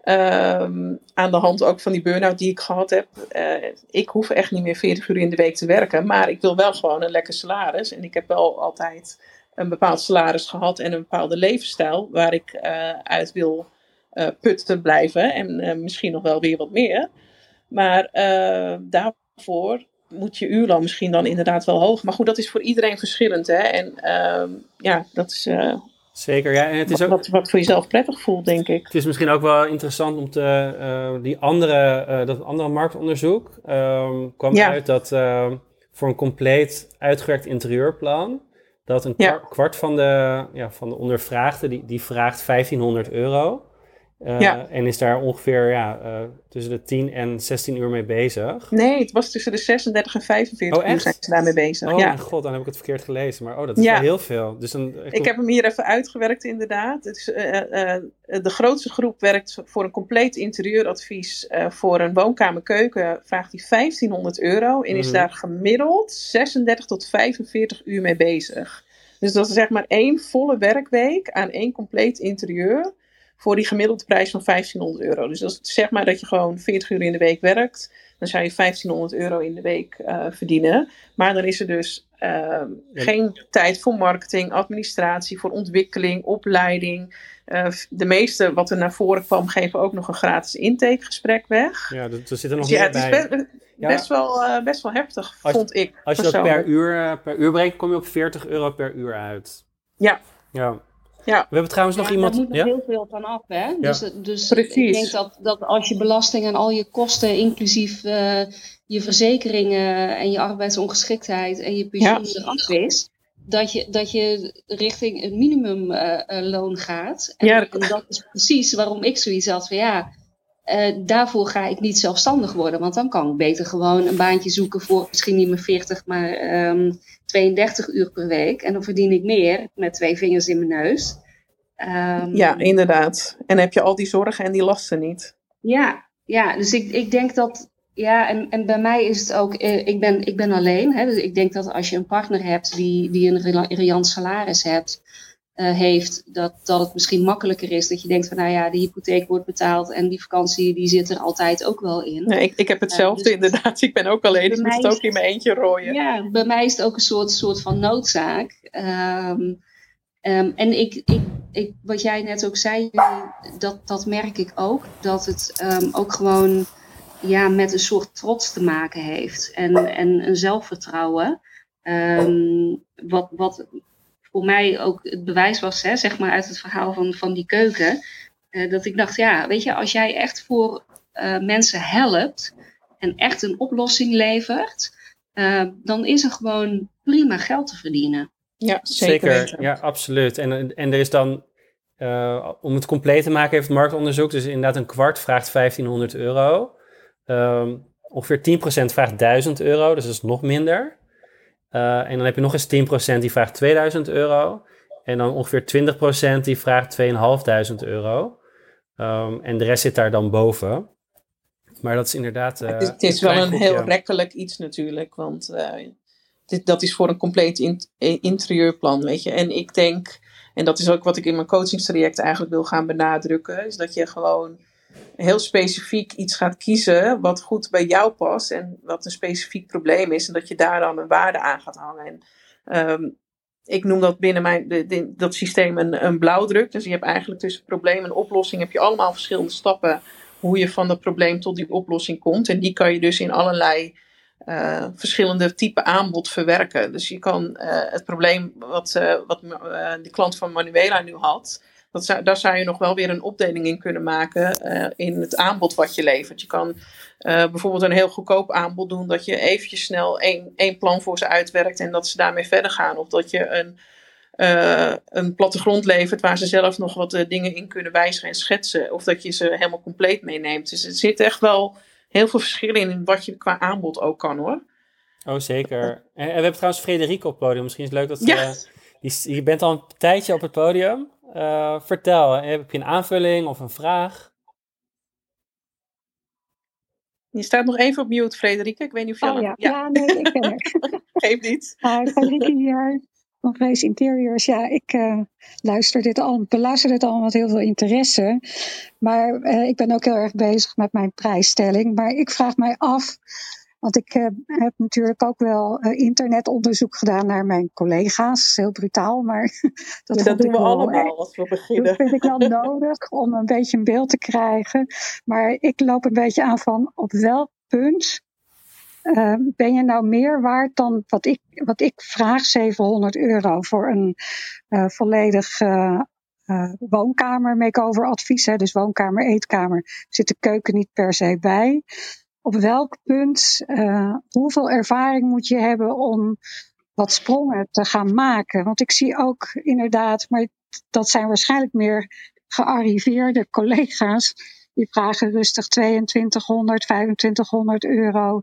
Speaker 3: Um, aan de hand ook van die burn-out die ik gehad heb. Uh, ik hoef echt niet meer 40 uur in de week te werken. Maar ik wil wel gewoon een lekker salaris. En ik heb wel altijd een bepaald salaris gehad en een bepaalde levensstijl waar ik uit wil putten blijven. En misschien nog wel weer wat meer. Maar daarvoor moet je uurloon misschien dan inderdaad wel hoog. Maar goed, dat is voor iedereen verschillend. Hè? En ehm, ja, dat is
Speaker 2: Zeker, ja. En het is ook,
Speaker 3: wat, wat voor jezelf prettig voelt, denk ik.
Speaker 2: Het is misschien ook wel interessant om te... Uh, die andere, dat andere marktonderzoek um, kwam uit dat uh, voor een compleet uitgewerkt interieurplan... dat een ja. kwart van de, ja, van de ondervraagden, die, die vraagt 1500 euro... Uh, ja. En is daar ongeveer ja, uh, tussen de 10 en 16 uur mee bezig.
Speaker 3: Nee, het was tussen de 36 en 45 uur zijn ze daarmee bezig.
Speaker 2: Oh ja. mijn god, dan heb ik het verkeerd gelezen. Maar oh, dat is ja. wel heel veel. Dus dan,
Speaker 3: ik, ik heb hem hier even uitgewerkt inderdaad. Uh, de grootste groep werkt voor een compleet interieuradvies voor een woonkamer-keuken. Vraagt hij 1500 euro en is mm. daar gemiddeld 36 tot 45 uur mee bezig. Dus dat is zeg maar één volle werkweek aan één compleet interieur voor die gemiddelde prijs van 1500 euro. Dus dat is zeg maar dat je gewoon 40 uur in de week werkt. dan zou je 1500 euro in de week eh, verdienen. Maar dan is er dus ehm, geen tijd voor marketing, administratie, voor ontwikkeling, opleiding. Uh, de meeste wat er naar voren kwam, geven ook nog een gratis intakegesprek weg.
Speaker 2: Ja, er zit er nog
Speaker 3: dus ja,
Speaker 2: bij.
Speaker 3: Het is best, best wel, uh, best wel heftig,
Speaker 2: als,
Speaker 3: vond ik.
Speaker 2: Als je dat per uur, per uur brengt, kom je op 40 euro per uur uit.
Speaker 3: Ja.
Speaker 2: Ja.
Speaker 3: Ja.
Speaker 2: We hebben trouwens nog
Speaker 4: ja,
Speaker 2: iemand.
Speaker 4: Daar moet
Speaker 2: ja?
Speaker 4: heel veel van af, hè?
Speaker 2: Ja.
Speaker 4: Dus, dus
Speaker 3: Precies.
Speaker 4: ik denk dat, dat als je belasting en al je kosten, inclusief uh, je verzekeringen en je arbeidsongeschiktheid en je pensioen
Speaker 3: Ja.
Speaker 4: eraf is, dat je, dat je richting een minimumloon gaat. En,
Speaker 3: Ja.
Speaker 4: en dat is precies waarom ik zoiets had van ja, eh, daarvoor ga ik niet zelfstandig worden. Want dan kan ik beter gewoon een baantje zoeken voor misschien niet meer 40, maar ehm 32 uur per week. En dan verdien ik meer met twee vingers in mijn neus. Ehm,
Speaker 3: Ja, inderdaad. En heb je al die zorgen en die lasten niet.
Speaker 4: ja, ja, dus ik, ik denk dat. Ja, en, en bij mij is het ook. eh, ik, ben, ik ben alleen. Hè, dus ik denk dat als je een partner hebt die, die een riant salaris hebt, eh, heeft, dat, dat het misschien makkelijker is. Dat je denkt van nou ja, de hypotheek wordt betaald en die vakantie die zit er altijd ook wel in.
Speaker 3: Nee, ik, ik heb hetzelfde
Speaker 4: dus-
Speaker 3: inderdaad. Ik ben ook alleen, dus moet het ook in mijn eentje rooien.
Speaker 4: Ja, bij mij is het ook een soort, soort van noodzaak. Ehm, ehm, en ik, ik, ik, wat jij net ook zei, dat, dat merk ik ook. Dat het ehm, ook gewoon ja, met een soort trots te maken heeft. En, en een zelfvertrouwen. Wat, wat voor mij ook het bewijs was, hè, zeg maar uit het verhaal van, van die keuken. eh, dat ik dacht, ja, weet je, als jij echt voor eh, mensen helpt en echt een oplossing levert, eh, dan is er gewoon prima geld te verdienen.
Speaker 3: Ja, zeker.
Speaker 2: ja, absoluut. En, en er is dan, eh, om het compleet te maken, heeft het marktonderzoek, dus inderdaad een kwart vraagt 1500 euro. Ehm, ongeveer 10% vraagt 1000 euro, dus dat is nog minder. Eh, en dan heb je nog eens 10% die vraagt 2000 euro. En dan ongeveer 20% die vraagt 2500 euro. Ehm, en de rest zit daar dan boven. Maar dat is inderdaad. eh,
Speaker 3: het is, het is wel een heel rekkelijk iets natuurlijk, want eh, dit, dat is voor een compleet in- eh, interieurplan, weet je. En ik denk, en dat is ook wat ik in mijn coachingstraject eigenlijk wil gaan benadrukken, is dat je gewoon heel specifiek iets gaat kiezen wat goed bij jou past en wat een specifiek probleem is en dat je daar dan een waarde aan gaat hangen. En, ehm, ik noem dat binnen mijn, de, dat systeem een, een blauwdruk. Dus je hebt eigenlijk tussen probleem en oplossing heb je allemaal verschillende stappen hoe je van dat probleem tot die oplossing komt. En die kan je dus in allerlei eh, verschillende type aanbod verwerken. Dus je kan eh, het probleem wat, eh, wat de klant van Manuela nu had, dat zou, daar zou je nog wel weer een opdeling in kunnen maken eh, in het aanbod wat je levert. Je kan eh, bijvoorbeeld een heel goedkoop aanbod doen dat je eventjes snel één, één plan voor ze uitwerkt en dat ze daarmee verder gaan. Of dat je een, eh, een plattegrond levert waar ze zelf nog wat dingen in kunnen wijzigen en schetsen. Of dat je ze helemaal compleet meeneemt. Dus er zit echt wel heel veel verschillen in wat je qua aanbod ook kan hoor.
Speaker 2: Oh, zeker. En, en we hebben trouwens Frederike op het podium. Misschien is het leuk dat ze...
Speaker 3: Ja.
Speaker 2: die, je bent al een tijdje op het podium. Eh, vertel, heb je een aanvulling of een vraag?
Speaker 3: Je staat nog even op mute, Frederike. Ik weet niet of je
Speaker 5: Oh
Speaker 3: al-
Speaker 5: ja. ja, nee, ik ben er.
Speaker 3: geeft niet.
Speaker 5: Hi, Frederieke hier van Vrees Interiors. Ja, ik eh, luister dit al, beluister dit allemaal met heel veel interesse. Maar eh, ik ben ook heel erg bezig met mijn prijsstelling. Maar ik vraag mij af, want ik eh, heb natuurlijk ook wel eh, internetonderzoek gedaan naar mijn collega's. Heel brutaal, maar dat,
Speaker 3: Dat, doen we
Speaker 5: wel
Speaker 3: allemaal als we
Speaker 5: dat
Speaker 3: beginnen.
Speaker 5: vind ik wel nodig om een beetje een beeld te krijgen. Maar ik loop een beetje aan van op welk punt eh, ben je nou meer waard dan wat ik, wat ik vraag, 700 euro voor een volledig eh, woonkamer makeover advies. Hè, dus woonkamer, eetkamer, zit de keuken niet per se bij. Op welk punt, eh, hoeveel ervaring moet je hebben om wat sprongen te gaan maken? Want ik zie ook inderdaad, maar dat zijn waarschijnlijk meer gearriveerde collega's. Die vragen rustig 2200, 2500 euro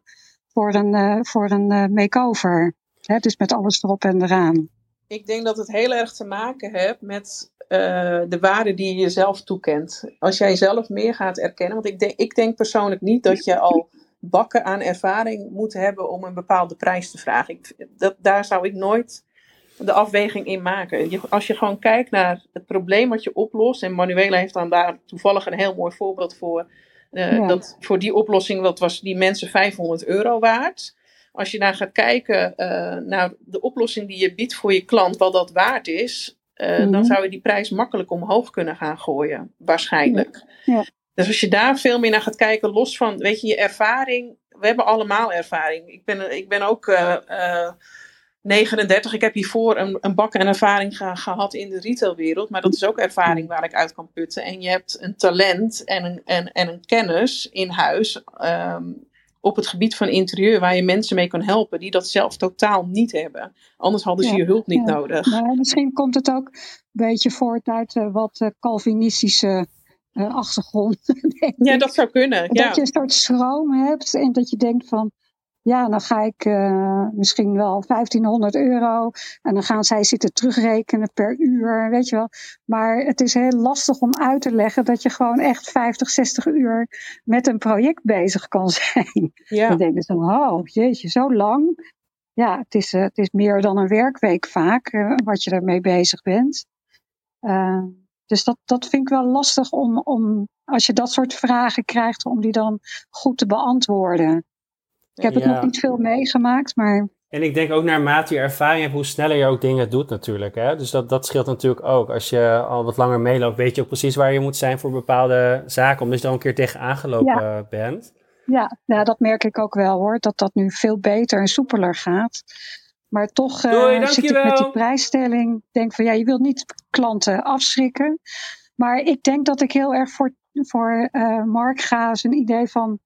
Speaker 5: voor een, eh, voor een eh, makeover. Dus met alles erop en eraan.
Speaker 3: Ik denk dat het heel erg te maken heeft met eh, de waarde die je jezelf toekent. Als jij zelf meer gaat erkennen. Want ik denk, ik denk persoonlijk niet dat je al bakken aan ervaring moet hebben om een bepaalde prijs te vragen. Ik, dat, daar zou ik nooit de afweging in maken. Je, als je gewoon kijkt naar het probleem wat je oplost. En Manuela heeft dan daar toevallig een heel mooi voorbeeld voor. Uh, dat voor die oplossing dat was die mensen 500 euro waard. Als je daar gaat kijken uh, naar de oplossing die je biedt voor je klant, wat dat waard is, mm dan zou je die prijs makkelijk omhoog kunnen gaan gooien, waarschijnlijk. Ja. Dus als je daar veel meer naar gaat kijken, los van, weet je, je ervaring. We hebben allemaal ervaring. Ik ben, ik ben ook 39. Ik heb hiervoor een, een bak en ervaring gehad in de retailwereld. Maar dat is ook ervaring waar ik uit kan putten. En je hebt een talent en een, en, en een kennis in huis. Um, op het gebied van interieur, waar je mensen mee kan helpen die dat zelf totaal niet hebben. Anders hadden ze je hulp niet nodig.
Speaker 5: Misschien komt het ook een beetje voort uit uh, wat uh, Calvinistische uh, achtergrond.
Speaker 3: ja, dat zou kunnen.
Speaker 5: Dat je een soort schroom hebt en dat je denkt van ja, dan ga ik uh, misschien wel 1500 euro. En dan gaan zij zitten terugrekenen per uur, weet je wel. Maar het is heel lastig om uit te leggen dat je gewoon echt 50, 60 uur met een project bezig kan zijn. Ja. Dan denken ze, oh jeetje, zo lang. Ja, het is, uh, het is meer dan een werkweek vaak, uh, wat je ermee bezig bent. dus dat, dat vind ik wel lastig om, om, als je dat soort vragen krijgt, om die dan goed te beantwoorden. Ik heb het nog niet veel meegemaakt, maar...
Speaker 2: En ik denk ook naarmate je ervaring hebt, hoe sneller je ook dingen doet natuurlijk. Hè? Dus dat, dat scheelt natuurlijk ook. Als je al wat langer meeloopt, weet je ook precies waar je moet zijn voor bepaalde zaken. Omdat je dan een keer tegen aangelopen ja. bent.
Speaker 5: Ja, ja, dat merk ik ook wel hoor. Dat dat nu veel beter en soepeler gaat. Maar toch uh, zit ik met die prijsstelling. Denk van ja, je wilt niet klanten afschrikken. Maar ik denk dat ik heel erg voor, voor uh, Mark ga. Zijn idee van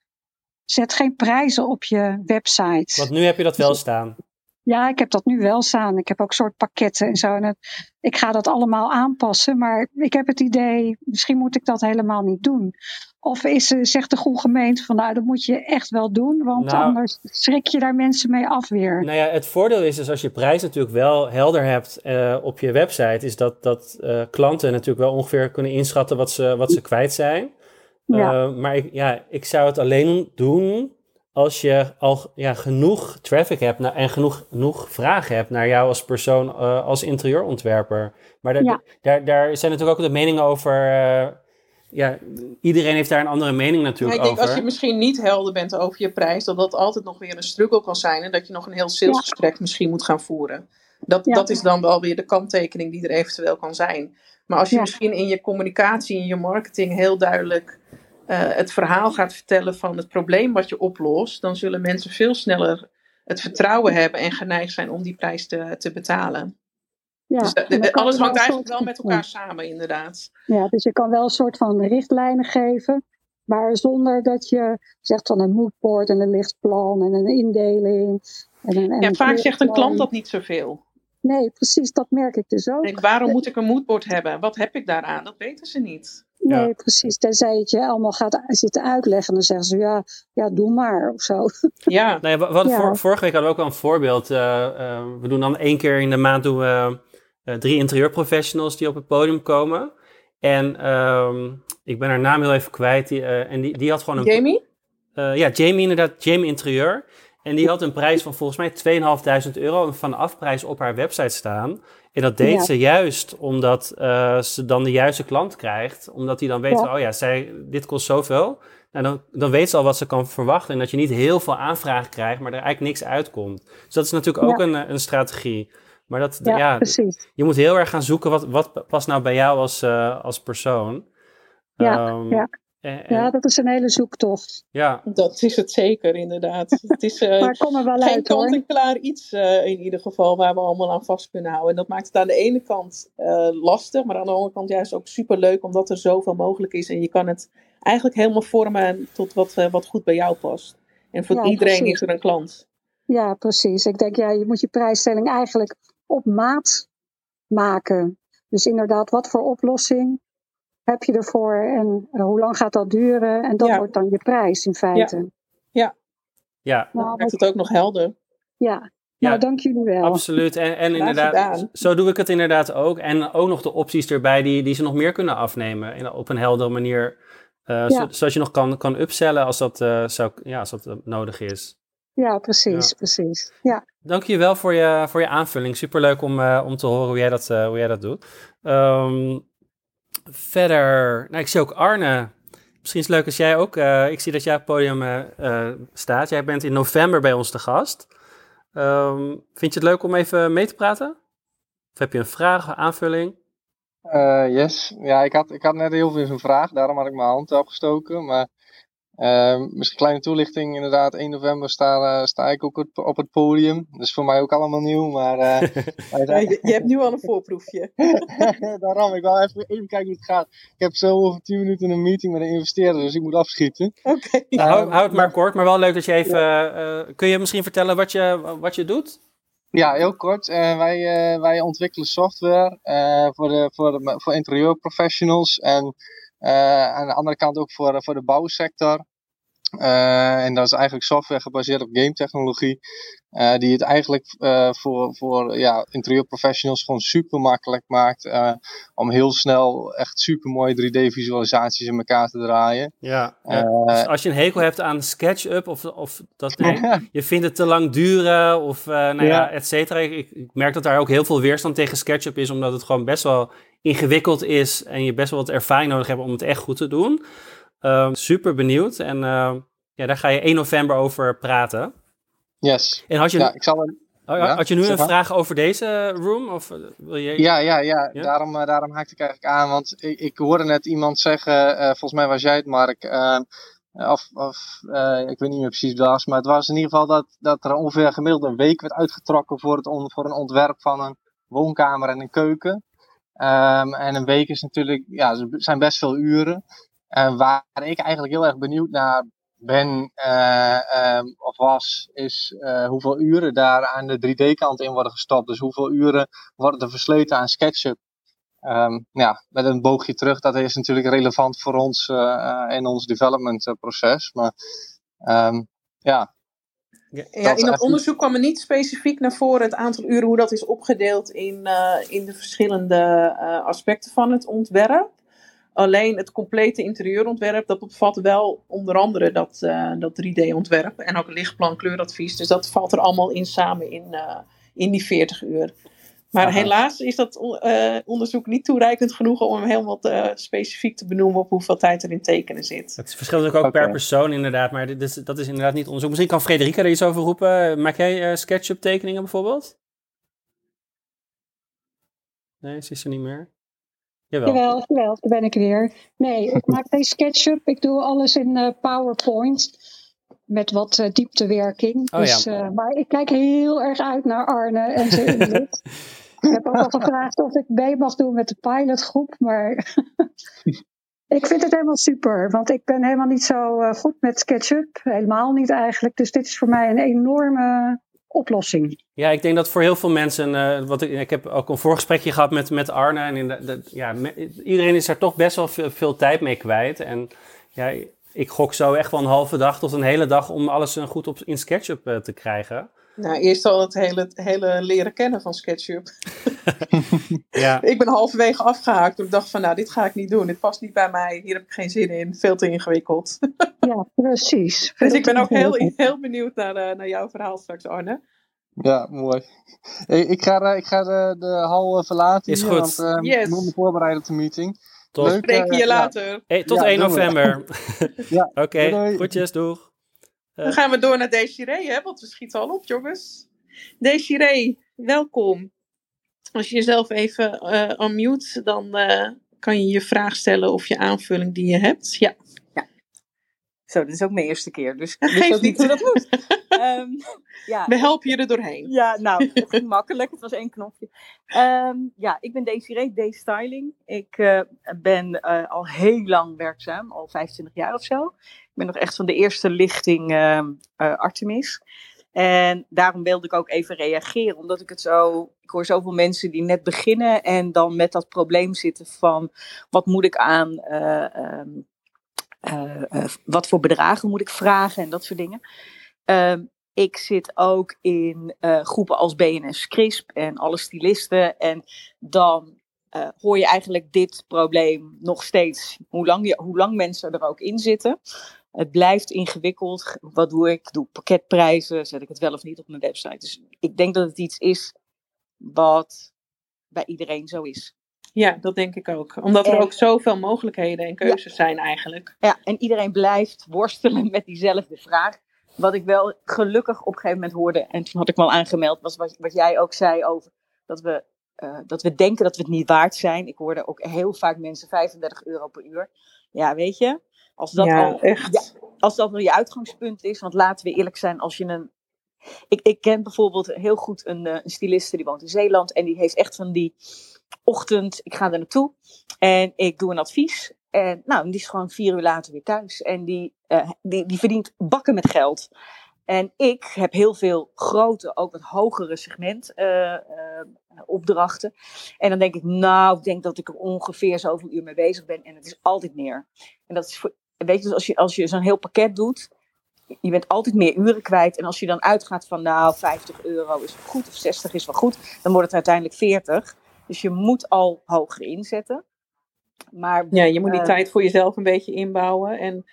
Speaker 5: Zet geen prijzen op je website.
Speaker 2: Want nu heb je dat wel staan.
Speaker 5: Ja, ik heb dat nu wel staan. Ik heb ook soort pakketten en zo. En het, ik ga dat allemaal aanpassen. Maar ik heb het idee, misschien moet ik dat helemaal niet doen. Of is, zegt de goede gemeente van nou, dat moet je echt wel doen. Want nou, anders schrik je daar mensen mee af weer.
Speaker 2: Nou ja, het voordeel is, is als je prijs natuurlijk wel helder hebt uh, op je website. Is dat, dat uh, klanten natuurlijk wel ongeveer kunnen inschatten wat ze, wat ze kwijt zijn. Ja. Uh, maar ik, ja, ik zou het alleen doen als je al ja, genoeg traffic hebt en genoeg, genoeg vragen hebt naar jou als persoon, uh, als interieurontwerper. Maar daar, ja. daar, daar zijn natuurlijk ook de meningen over. Uh, ja, iedereen heeft daar een andere mening natuurlijk
Speaker 3: ja, ik denk,
Speaker 2: over.
Speaker 3: Als je misschien niet helder bent over je prijs, dat dat altijd nog weer een struggle kan zijn. En dat je nog een heel salesgesprek misschien moet gaan voeren. Dat, dat is dan wel weer de kanttekening die er eventueel kan zijn. Maar als je misschien in je communicatie, in je marketing heel duidelijk uh, het verhaal gaat vertellen van het probleem wat je oplost, dan zullen mensen veel sneller het vertrouwen hebben en geneigd zijn om die prijs te, te betalen. Ja, dus de, de, alles hangt eigenlijk wel met elkaar samen, inderdaad.
Speaker 5: Ja, dus je kan wel een soort van richtlijnen geven, maar zonder dat je zegt van een moodboard en een lichtplan en een indeling. En een, en
Speaker 3: ja, vaak zegt een klant dat niet zoveel.
Speaker 5: Nee, precies, dat merk ik dus ook.
Speaker 3: Denk, waarom moet ik een moodboard hebben? Wat heb ik daaraan? Dat weten ze niet.
Speaker 5: Nee, ja. precies. Tenzij het je allemaal gaat zitten uitleggen. Dan zeggen ze, ja, ja doe maar of zo.
Speaker 3: Ja.
Speaker 2: Nee, wat, ja. Vor, vorige week hadden we ook al een voorbeeld. Uh, uh, we doen dan één keer in de maand doen we, uh, drie interieurprofessionals die op het podium komen. En um, ik ben haar naam heel even kwijt. Die, en die, die had gewoon een...
Speaker 3: Jamie?
Speaker 2: ja, Jamie inderdaad. Jamie Interieur. En die had een prijs van volgens mij 2.500 euro een vanafprijs op haar website staan. En dat deed ja. ze juist omdat uh, ze dan de juiste klant krijgt. Omdat hij dan weet, ja. oh ja, zij, dit kost zoveel. Nou, dan, dan weet ze al wat ze kan verwachten. En dat je niet heel veel aanvragen krijgt, maar er eigenlijk niks uitkomt. Dus dat is natuurlijk ook ja. een, een strategie. Maar dat, ja, je moet heel erg gaan zoeken wat, wat past nou bij jou als, uh, als persoon.
Speaker 5: Ja, um, ja. En, en, ja, dat is een hele zoektocht.
Speaker 2: Ja.
Speaker 3: Dat is het zeker, inderdaad. Het is uh,
Speaker 5: maar kom er wel
Speaker 3: geen
Speaker 5: uit,
Speaker 3: kant-en-klaar iets uh, in ieder geval waar we allemaal aan vast kunnen houden. En dat maakt het aan de ene kant uh, lastig, maar aan de andere kant juist ook super leuk omdat er zoveel mogelijk is. En je kan het eigenlijk helemaal vormen tot wat, wat goed bij jou past. En voor ja, iedereen precies. is er een klant.
Speaker 5: Ja, precies. Ik denk, ja, je moet je prijsstelling eigenlijk op maat maken. Dus inderdaad, wat voor oplossing heb je ervoor en uh, hoe lang gaat dat duren? En dat ja. wordt dan je prijs in feite.
Speaker 3: Ja, ja.
Speaker 2: ja.
Speaker 3: Nou, maakt het ook nog helder.
Speaker 5: Ja, ja, nou, dank jullie wel.
Speaker 2: Absoluut. En, en inderdaad, zo doe ik het inderdaad ook. En ook nog de opties erbij die, die ze nog meer kunnen afnemen in, op een heldere manier. Uh, ja. zodat je nog kan, kan upsellen als dat, uh, zou, ja, als dat nodig is.
Speaker 5: Ja, precies, ja. precies. Ja.
Speaker 2: Dank je wel voor je, voor je aanvulling. Superleuk om, uh, om te horen hoe jij dat, hoe jij dat doet. Um, Verder, nou, ik zie ook Arne. misschien is het leuk als jij ook, uh, ik zie dat jij op het podium uh, staat. Jij bent in november bij ons te gast. Um, vind je het leuk om even mee te praten? Of heb je een vraag, aanvulling?
Speaker 6: yes, ja, ik had, ik had net heel veel zo'n vraag, daarom had ik mijn hand opgestoken. Maar misschien een kleine toelichting, inderdaad, 1 november sta, uh, sta ik ook op het podium. Dat is voor mij ook allemaal nieuw, maar... Uh,
Speaker 3: je, je, hebt nu al een voorproefje.
Speaker 6: Daarom, ik wil even, even kijken hoe het gaat. Ik heb zo over 10 minuten een meeting met een investeerder, dus ik moet afschieten.
Speaker 3: Oké. Okay.
Speaker 2: Nou, hou, hou, het maar kort, maar wel leuk dat je even... Ja. kun je misschien vertellen wat je, wat je doet?
Speaker 6: Ja, heel kort. Uh, wij, uh, wij ontwikkelen software uh, voor, de, voor, de, voor interieurprofessionals en aan de andere kant ook voor, voor de bouwsector. Uh, en dat is eigenlijk software gebaseerd op game technologie. Uh, die het eigenlijk uh, voor, voor ja, interieurprofessionals gewoon super makkelijk maakt. om heel snel echt super mooie 3D visualisaties in elkaar te draaien.
Speaker 2: Ja, ja. Dus als je een hekel hebt aan SketchUp of, of dat nee, je vindt het te lang duren of nou ja, ja et cetera. Ik, ik, merk dat daar ook heel veel weerstand tegen SketchUp is. Omdat het gewoon best wel ingewikkeld is. En je best wel wat ervaring nodig hebt om het echt goed te doen. Um, super benieuwd. En uh, ja, daar ga je 1 november over praten.
Speaker 6: Yes.
Speaker 2: En had je,
Speaker 6: ja, ik zal een,
Speaker 2: oh, ja, had je nu een vraag over deze room? Of eh, wil je...
Speaker 6: Ja, ja, ja. ja? Daarom, uh, daarom haakte ik eigenlijk aan. Want ik, ik hoorde net iemand zeggen, uh, volgens mij was jij het Mark, of, of ik weet niet meer precies wat was, maar het was in ieder geval dat, dat er ongeveer gemiddeld een week werd uitgetrokken voor, het on, voor een ontwerp van een woonkamer en een keuken. Um, en een week is natuurlijk, ja, zijn best veel uren. En waar ik eigenlijk heel erg benieuwd naar ben uh, um, of was, is uh, hoeveel uren daar aan de 3D-kant in worden gestopt. Dus hoeveel uren worden er versleten aan SketchUp. Um, ja, met een boogje terug, dat is natuurlijk relevant voor ons uh, in ons development proces. Maar um, ja.
Speaker 3: Ja, in dat onderzoek kwam er niet specifiek naar voren het aantal uren, hoe dat is opgedeeld in, in de verschillende aspecten van het ontwerp. Alleen het complete interieurontwerp, dat bevat wel onder andere dat, uh, dat 3D-ontwerp en ook lichtplan kleuradvies. Dus dat valt er allemaal in samen in, uh, in die 40 uur. Maar Aha. helaas is dat uh, onderzoek niet toereikend genoeg om hem helemaal te, specifiek te benoemen op hoeveel tijd er in tekenen zit.
Speaker 2: Het verschilt ook okay. per persoon inderdaad, maar dit is, dat is inderdaad niet onderzoek. Misschien kan Frederika er iets over roepen. Maak jij SketchUp tekeningen bijvoorbeeld? Nee, ze is er niet meer.
Speaker 5: Jawel. jawel, jawel, daar ben ik weer. Nee, ik maak geen SketchUp. Ik doe alles in uh, PowerPoint. Met wat uh, dieptewerking.
Speaker 2: Oh,
Speaker 5: dus,
Speaker 2: ja.
Speaker 5: uh, maar ik kijk heel erg uit naar Arne en zijn inzet. ik heb ook al gevraagd of ik mee mag doen met de pilotgroep. Maar ik vind het helemaal super. Want ik ben helemaal niet zo goed met SketchUp. Helemaal niet eigenlijk. Dus dit is voor mij een enorme oplossing.
Speaker 2: Ja, ik denk dat voor heel veel mensen, uh, wat ik, ik heb ook een voorgesprekje gehad met, met Arne en in de, ja, iedereen is er toch best wel veel, tijd mee kwijt. En ja, ik gok zo echt wel een halve dag tot een hele dag om alles goed op, in SketchUp uh, te krijgen.
Speaker 3: Nou, eerst al het hele, hele leren kennen van SketchUp.
Speaker 2: ja.
Speaker 3: Ik ben halverwege afgehaakt. Toen ik dacht van, nou, dit ga ik niet doen. Dit past niet bij mij. Hier heb ik geen zin in. Veel te ingewikkeld.
Speaker 5: ja, precies.
Speaker 3: dus ik ben ook heel, heel benieuwd naar, uh, naar jouw verhaal straks, Arne.
Speaker 6: Ja, mooi. Hey, ik ga, ik ga de, de hal verlaten.
Speaker 2: Is
Speaker 6: hier,
Speaker 2: goed.
Speaker 6: Want, uh,
Speaker 3: yes.
Speaker 6: Ik moet me voorbereiden op de meeting.
Speaker 2: Tot.
Speaker 3: Leuk, Spreek je
Speaker 6: ja.
Speaker 3: later.
Speaker 2: Hey, tot
Speaker 6: Ja,
Speaker 2: 1
Speaker 6: doen we.
Speaker 2: november.
Speaker 6: Ja,
Speaker 2: Oké, okay, groetjes, doeg.
Speaker 3: Dan gaan we door naar Desiree, hè, want we schieten al op, jongens. Desiree, welkom. Als je jezelf even uh, unmute, dan uh, kan je je vraag stellen of je aanvulling die je hebt. Ja.
Speaker 7: Zo, dit is ook mijn eerste keer, dus ik ook
Speaker 3: niet.
Speaker 7: hoe dat moet. Ehm, ja,
Speaker 3: We helpen je er doorheen.
Speaker 7: ja, nou, het ging makkelijk. Het was één knopje. Ehm, ja, ik ben Desiree, D-Styling. Ik eh, ben eh, al heel lang werkzaam, al 25 jaar of zo. Ik ben nog echt van de eerste lichting ehm, eh, Artemis. En daarom wilde ik ook even reageren, omdat ik het zo... Ik hoor zoveel mensen die net beginnen en dan met dat probleem zitten van... Wat moet ik aan... eh, ehm, eh, wat voor bedragen moet ik vragen en dat soort dingen. Ehm, ik zit ook in groepen als BNS CRISP en alle stylisten. En dan hoor je eigenlijk dit probleem nog steeds, hoe lang, je, hoe lang mensen er ook in zitten. Het blijft ingewikkeld. Wat doe ik? Doe ik pakketprijzen? Zet ik het wel of niet op mijn website? Dus ik denk dat het iets is wat bij iedereen zo is.
Speaker 3: Ja, dat denk ik ook. Omdat er
Speaker 7: En-
Speaker 3: ook zoveel mogelijkheden en keuzes zijn eigenlijk.
Speaker 7: Ja, en iedereen blijft worstelen met diezelfde vraag. Wat ik wel gelukkig op een gegeven moment hoorde, en toen had ik me al aangemeld, was wat, wat jij ook zei over dat we, eh, dat we denken dat we het niet waard zijn. Ik hoorde ook heel vaak mensen 35 euro per uur. Ja, weet je, als dat,
Speaker 3: ja,
Speaker 7: al,
Speaker 3: echt.
Speaker 7: ja, als dat wel je uitgangspunt is, want laten we eerlijk zijn, als je een. Ik, ik ken bijvoorbeeld heel goed een, eh, een styliste die woont in Zeeland en die heeft echt van die ochtend, ik ga er naartoe en ik doe een advies. En nou, die is gewoon vier uur later weer thuis. En die, eh, die, die verdient bakken met geld. En ik heb heel veel grote, ook wat hogere segment eh, opdrachten. En dan denk ik, nou, ik denk dat ik er ongeveer zoveel uur mee bezig ben. En het is altijd meer. En dat is voor, weet je, dus als je, als je zo'n heel pakket doet, je bent altijd meer uren kwijt. En als je dan uitgaat van, nou, 50 euro is wel goed of 60 is wel goed, dan wordt het uiteindelijk 40. Dus je moet al hoger inzetten. Maar
Speaker 3: Ja, je moet die
Speaker 7: eh,
Speaker 3: tijd voor jezelf een beetje inbouwen. En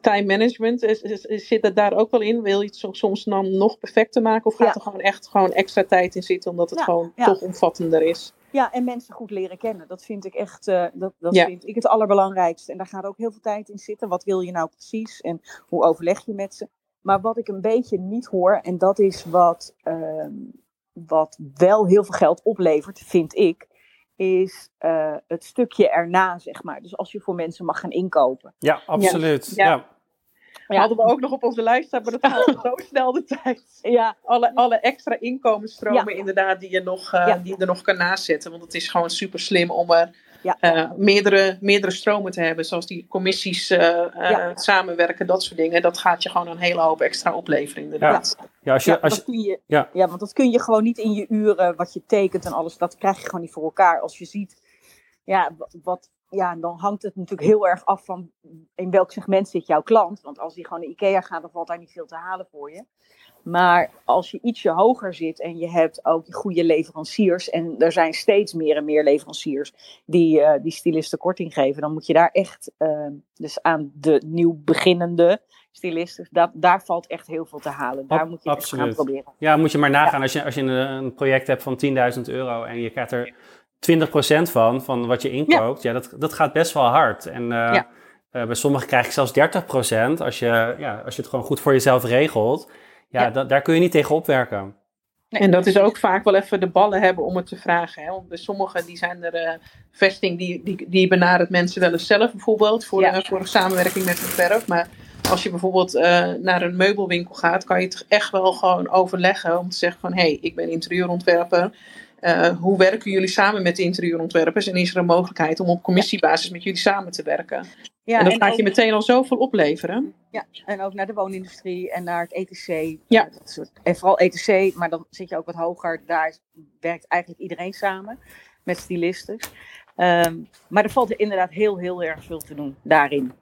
Speaker 3: time management, is, is- is- zit dat daar ook wel in? Wil je het so- soms dan nog perfecter maken? Of gaat
Speaker 7: Ja.
Speaker 3: er gewoon echt gewoon extra tijd in zitten, omdat het
Speaker 7: Ja,
Speaker 3: gewoon
Speaker 7: ja.
Speaker 3: toch omvattender is?
Speaker 7: Ja, en mensen goed leren kennen. Dat vind ik echt eh, dat, dat
Speaker 3: Ja.
Speaker 7: vind ik het allerbelangrijkste. En daar gaat ook heel veel tijd in zitten. Wat wil je nou precies en hoe overleg je met ze? Maar wat ik een beetje niet hoor, en dat is wat, ehm, wat wel heel veel geld oplevert, vind ik, is eh, het stukje erna, zeg maar. Dus als je voor mensen mag gaan inkopen.
Speaker 2: Ja, absoluut.
Speaker 3: Ja.
Speaker 2: Ja.
Speaker 3: Ja. Hadden we ook nog op onze lijst staan, maar dat gaat zo snel de tijd.
Speaker 7: Ja,
Speaker 3: Alle, alle extra inkomensstromen
Speaker 7: Ja.
Speaker 3: inderdaad die je, nog, eh,
Speaker 7: Ja.
Speaker 3: die je er nog kan nazetten. Want het is gewoon super slim om er
Speaker 7: ja.
Speaker 3: eh, meerdere, meerdere stromen te hebben. Zoals die commissies eh, eh,
Speaker 7: Ja.
Speaker 3: samenwerken, dat soort dingen. Dat gaat je gewoon een hele hoop extra opleveren inderdaad.
Speaker 2: Ja, als je, als
Speaker 7: dat
Speaker 2: je,
Speaker 7: kun je,
Speaker 2: ja.
Speaker 7: ja. want dat kun je gewoon niet in je uren, wat je tekent en alles, dat krijg je gewoon niet voor elkaar. Als je ziet, ja, wa- wat, ja, dan hangt het natuurlijk heel erg af van in welk segment zit jouw klant. Want als die gewoon naar Ikea gaat, dan valt daar niet veel te halen voor je. Maar als je ietsje hoger zit en je hebt ook goede leveranciers, en er zijn steeds meer en meer leveranciers die, eh, die stylisten korting geven, dan moet je daar echt, eh, dus aan de nieuw beginnende stylisten, daar, daar valt echt heel veel te halen. Daar
Speaker 2: Ab-
Speaker 7: moet je echt gaan proberen.
Speaker 2: ja, moet je maar nagaan als je, als je een, een project hebt van 10.000 euro en je krijgt er 20% van, van wat je inkoopt. Ja, dat, dat gaat best wel hard. En eh,
Speaker 7: Ja.
Speaker 2: eh, bij sommigen krijg je zelfs 30% als je, ja, als je het gewoon goed voor jezelf regelt. Ja,
Speaker 7: Ja.
Speaker 2: da- daar kun je niet tegen opwerken.
Speaker 7: Nee,
Speaker 3: En dat is ook vaak wel even de ballen hebben om het te vragen. Hè? Want bij sommigen die zijn er eh, vesting, die, die, die benadert mensen wel eens zelf bijvoorbeeld voor,
Speaker 7: Ja.
Speaker 3: eh, voor een samenwerking met een verf. Maar als je bijvoorbeeld eh, naar een meubelwinkel gaat, kan je het echt wel gewoon overleggen om te zeggen van hé, hey, ik ben interieurontwerper. Eh, hoe werken jullie samen met de interieurontwerpers? En is er een mogelijkheid om op commissiebasis met jullie samen te werken?
Speaker 7: Ja,
Speaker 3: en dat
Speaker 7: en
Speaker 3: gaat
Speaker 7: ook-
Speaker 3: je meteen al zoveel opleveren.
Speaker 7: Ja, en ook naar de woonindustrie en naar het ETC.
Speaker 3: Ja.
Speaker 7: eh, dat soort, en vooral ETC, maar dan zit je ook wat hoger. Daar werkt eigenlijk iedereen samen met stylisten. Ehm, maar er valt er inderdaad heel, heel erg veel te doen daarin.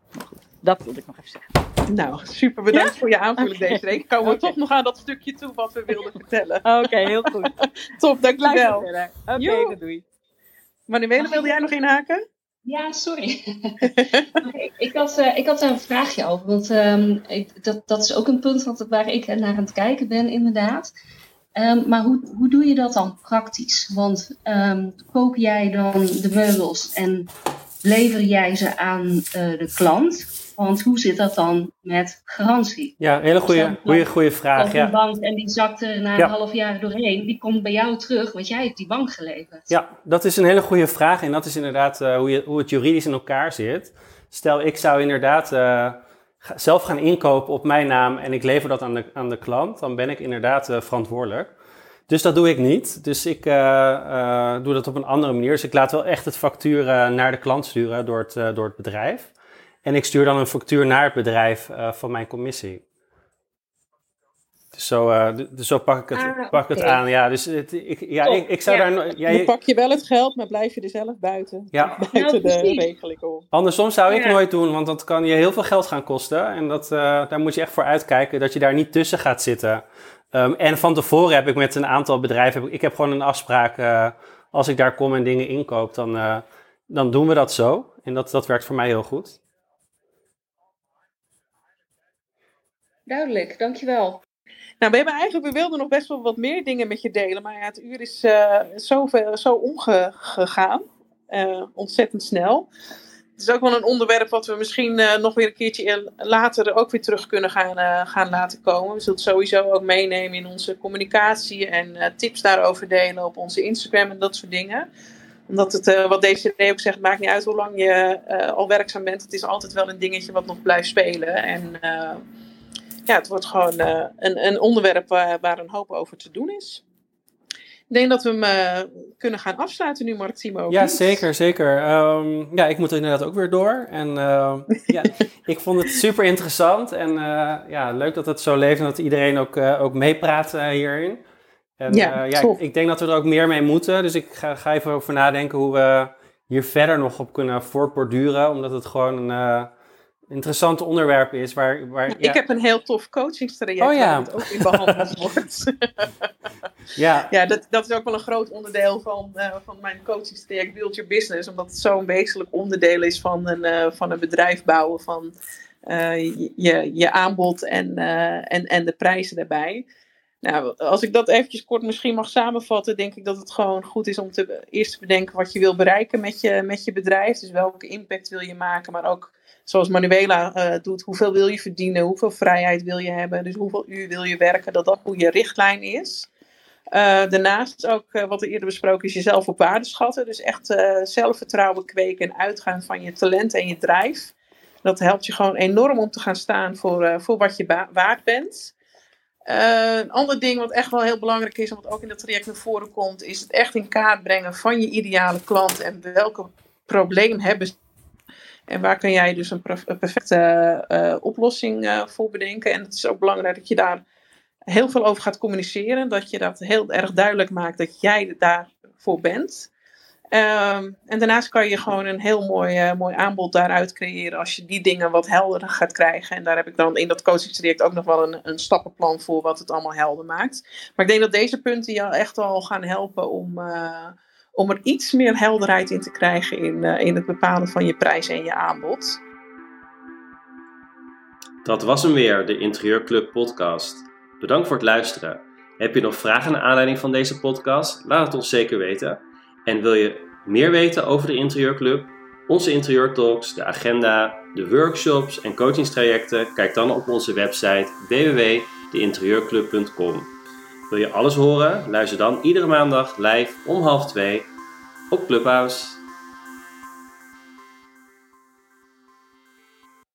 Speaker 7: Dat wilde ik nog even zeggen.
Speaker 3: Nou, super bedankt voor je aanvulling deze week. Komen we
Speaker 7: Oké.
Speaker 3: toch nog aan dat stukje toe wat we wilden vertellen.
Speaker 7: Oké, heel goed.
Speaker 3: Top, dankjewel.
Speaker 7: Oké, doei.
Speaker 3: Manuele, wilde jij nog inhaken?
Speaker 4: Ja, sorry. ik, had, eh, ik had daar een vraagje over. Want ehm, ik, dat, dat is ook een punt wat, waar ik naar aan het kijken ben, inderdaad. Ehm, maar hoe, hoe doe je dat dan praktisch? Want ehm, koop jij dan de meubels en lever jij ze aan eh, de klant? Want hoe zit dat dan met garantie?
Speaker 2: Ja, een hele goede, goede, goede vraag.
Speaker 4: Of een
Speaker 2: Ja.
Speaker 4: bank en die zakt er na
Speaker 2: Ja.
Speaker 4: een half jaar doorheen, die komt bij jou terug, want jij hebt die bank geleverd.
Speaker 2: Ja, dat is een hele goede vraag. En dat is inderdaad eh, hoe, je, hoe het juridisch in elkaar zit. Stel, ik zou inderdaad eh, zelf gaan inkopen op mijn naam en ik lever dat aan de, aan de klant. Dan ben ik inderdaad eh, verantwoordelijk. Dus dat doe ik niet. Dus ik doe dat op een andere manier. Dus ik laat wel echt het factuur naar de klant sturen door het, door het bedrijf. En ik stuur dan een factuur naar het bedrijf eh, van mijn commissie. Dus zo, eh, dus zo pak ik het,
Speaker 4: Ah,
Speaker 2: pak ik het aan. Ja, dus het, ik, ja, ik, ik zou
Speaker 4: Ja.
Speaker 2: daar... ja,
Speaker 3: Dan
Speaker 2: je-
Speaker 3: pak je wel het geld, maar blijf je er zelf buiten.
Speaker 2: ja,
Speaker 3: Buiten de
Speaker 4: precies.
Speaker 3: regeling om.
Speaker 2: Andersom zou ik
Speaker 4: Ja.
Speaker 2: nooit doen, want dat kan je heel veel geld gaan kosten. En dat, eh, daar moet je echt voor uitkijken dat je daar niet tussen gaat zitten. Ehm, en van tevoren heb ik met een aantal bedrijven, heb ik, ik heb gewoon een afspraak, eh, als ik daar kom en dingen inkoop, dan, eh, dan doen we dat zo. En dat, dat werkt voor mij heel goed.
Speaker 4: Duidelijk, dankjewel.
Speaker 3: Nou, we hebben eigenlijk, we wilden nog best wel wat meer dingen met je delen, maar ja, het uur is eh, zoveel, zo omgegaan. ontzettend snel. Het is ook wel een onderwerp wat we misschien nog weer een keertje later ook weer terug kunnen gaan, gaan laten komen. We zullen het sowieso ook meenemen in onze communicatie en tips daarover delen op onze Instagram en dat soort dingen omdat het, wat deze ook zegt, maakt niet uit hoe lang je al werkzaam bent. Het is altijd wel een dingetje wat nog blijft spelen. En ja, het wordt gewoon een, een onderwerp waar, waar, een hoop over te doen is. Ik denk dat we hem kunnen gaan afsluiten nu, Mark Timo.
Speaker 2: Ja, zeker, zeker. Um, ja, ik moet er inderdaad ook weer door. En ja, ik vond het super interessant. En ja, leuk dat het zo leeft en dat iedereen ook, ook meepraat hierin. En ja, ja ik, ik, denk dat we er ook meer mee moeten. Dus ik ga, ga, even over nadenken hoe we hier verder nog op kunnen voortborduren. Omdat het gewoon een interessant onderwerp is. Waar, waar, ja.
Speaker 3: Ik heb een heel tof coachingstraject oh, ja. waar het ook in behandeld wordt. ja, ja dat, dat is ook wel een groot onderdeel van, uh, van mijn coachingstraject Build Your Business. Omdat het zo'n wezenlijk onderdeel is van een, van een bedrijf bouwen. Van je, je aanbod en, en, en de prijzen daarbij. Nou, als ik dat eventjes kort misschien mag samenvatten, denk ik dat het gewoon goed is om te, eerst te bedenken wat je wil bereiken met je, met je bedrijf. Dus welke impact wil je maken, maar ook zoals Manuela uh, doet, hoeveel wil je verdienen, hoeveel vrijheid wil je hebben, dus hoeveel uur wil je werken, dat dat goede richtlijn is. Uh, daarnaast ook uh, wat er eerder besproken is, jezelf op waarde schatten. Dus echt zelfvertrouwen kweken en uitgaan van je talent en je drijf. Dat helpt je gewoon enorm om te gaan staan voor, voor wat je waard bent. Uh, een ander ding wat echt wel heel belangrijk is, en wat ook in dat traject naar voren komt, is het echt in kaart brengen van je ideale klant en welke probleem hebben ze. En waar kan jij dus een, perfecte uh, oplossing uh, voor bedenken? En het is ook belangrijk dat je daar heel veel over gaat communiceren. Dat je dat heel erg duidelijk maakt dat jij daarvoor bent. Um, en daarnaast kan je gewoon een heel mooi, uh, mooi aanbod daaruit creëren als je die dingen wat helder gaat krijgen. En daar heb ik dan in dat coachingstraject ook nog wel een, een stappenplan voor wat het allemaal helder maakt. Maar ik denk dat deze punten jou echt al gaan helpen om, uh, om er iets meer helderheid in te krijgen in, uh, in het bepalen van je prijs en je aanbod.
Speaker 1: Dat was hem weer, de Interieurclub podcast. Bedankt voor het luisteren. Heb je nog vragen naar aanleiding van deze podcast? Laat het ons zeker weten. En wil je meer weten over de Interieurclub, onze interieurtalks, de agenda, de workshops en coachingstrajecten? Kijk dan op onze website www.deinterieurclub.com. Wil je alles horen? Luister dan iedere maandag live om half twee op Clubhouse.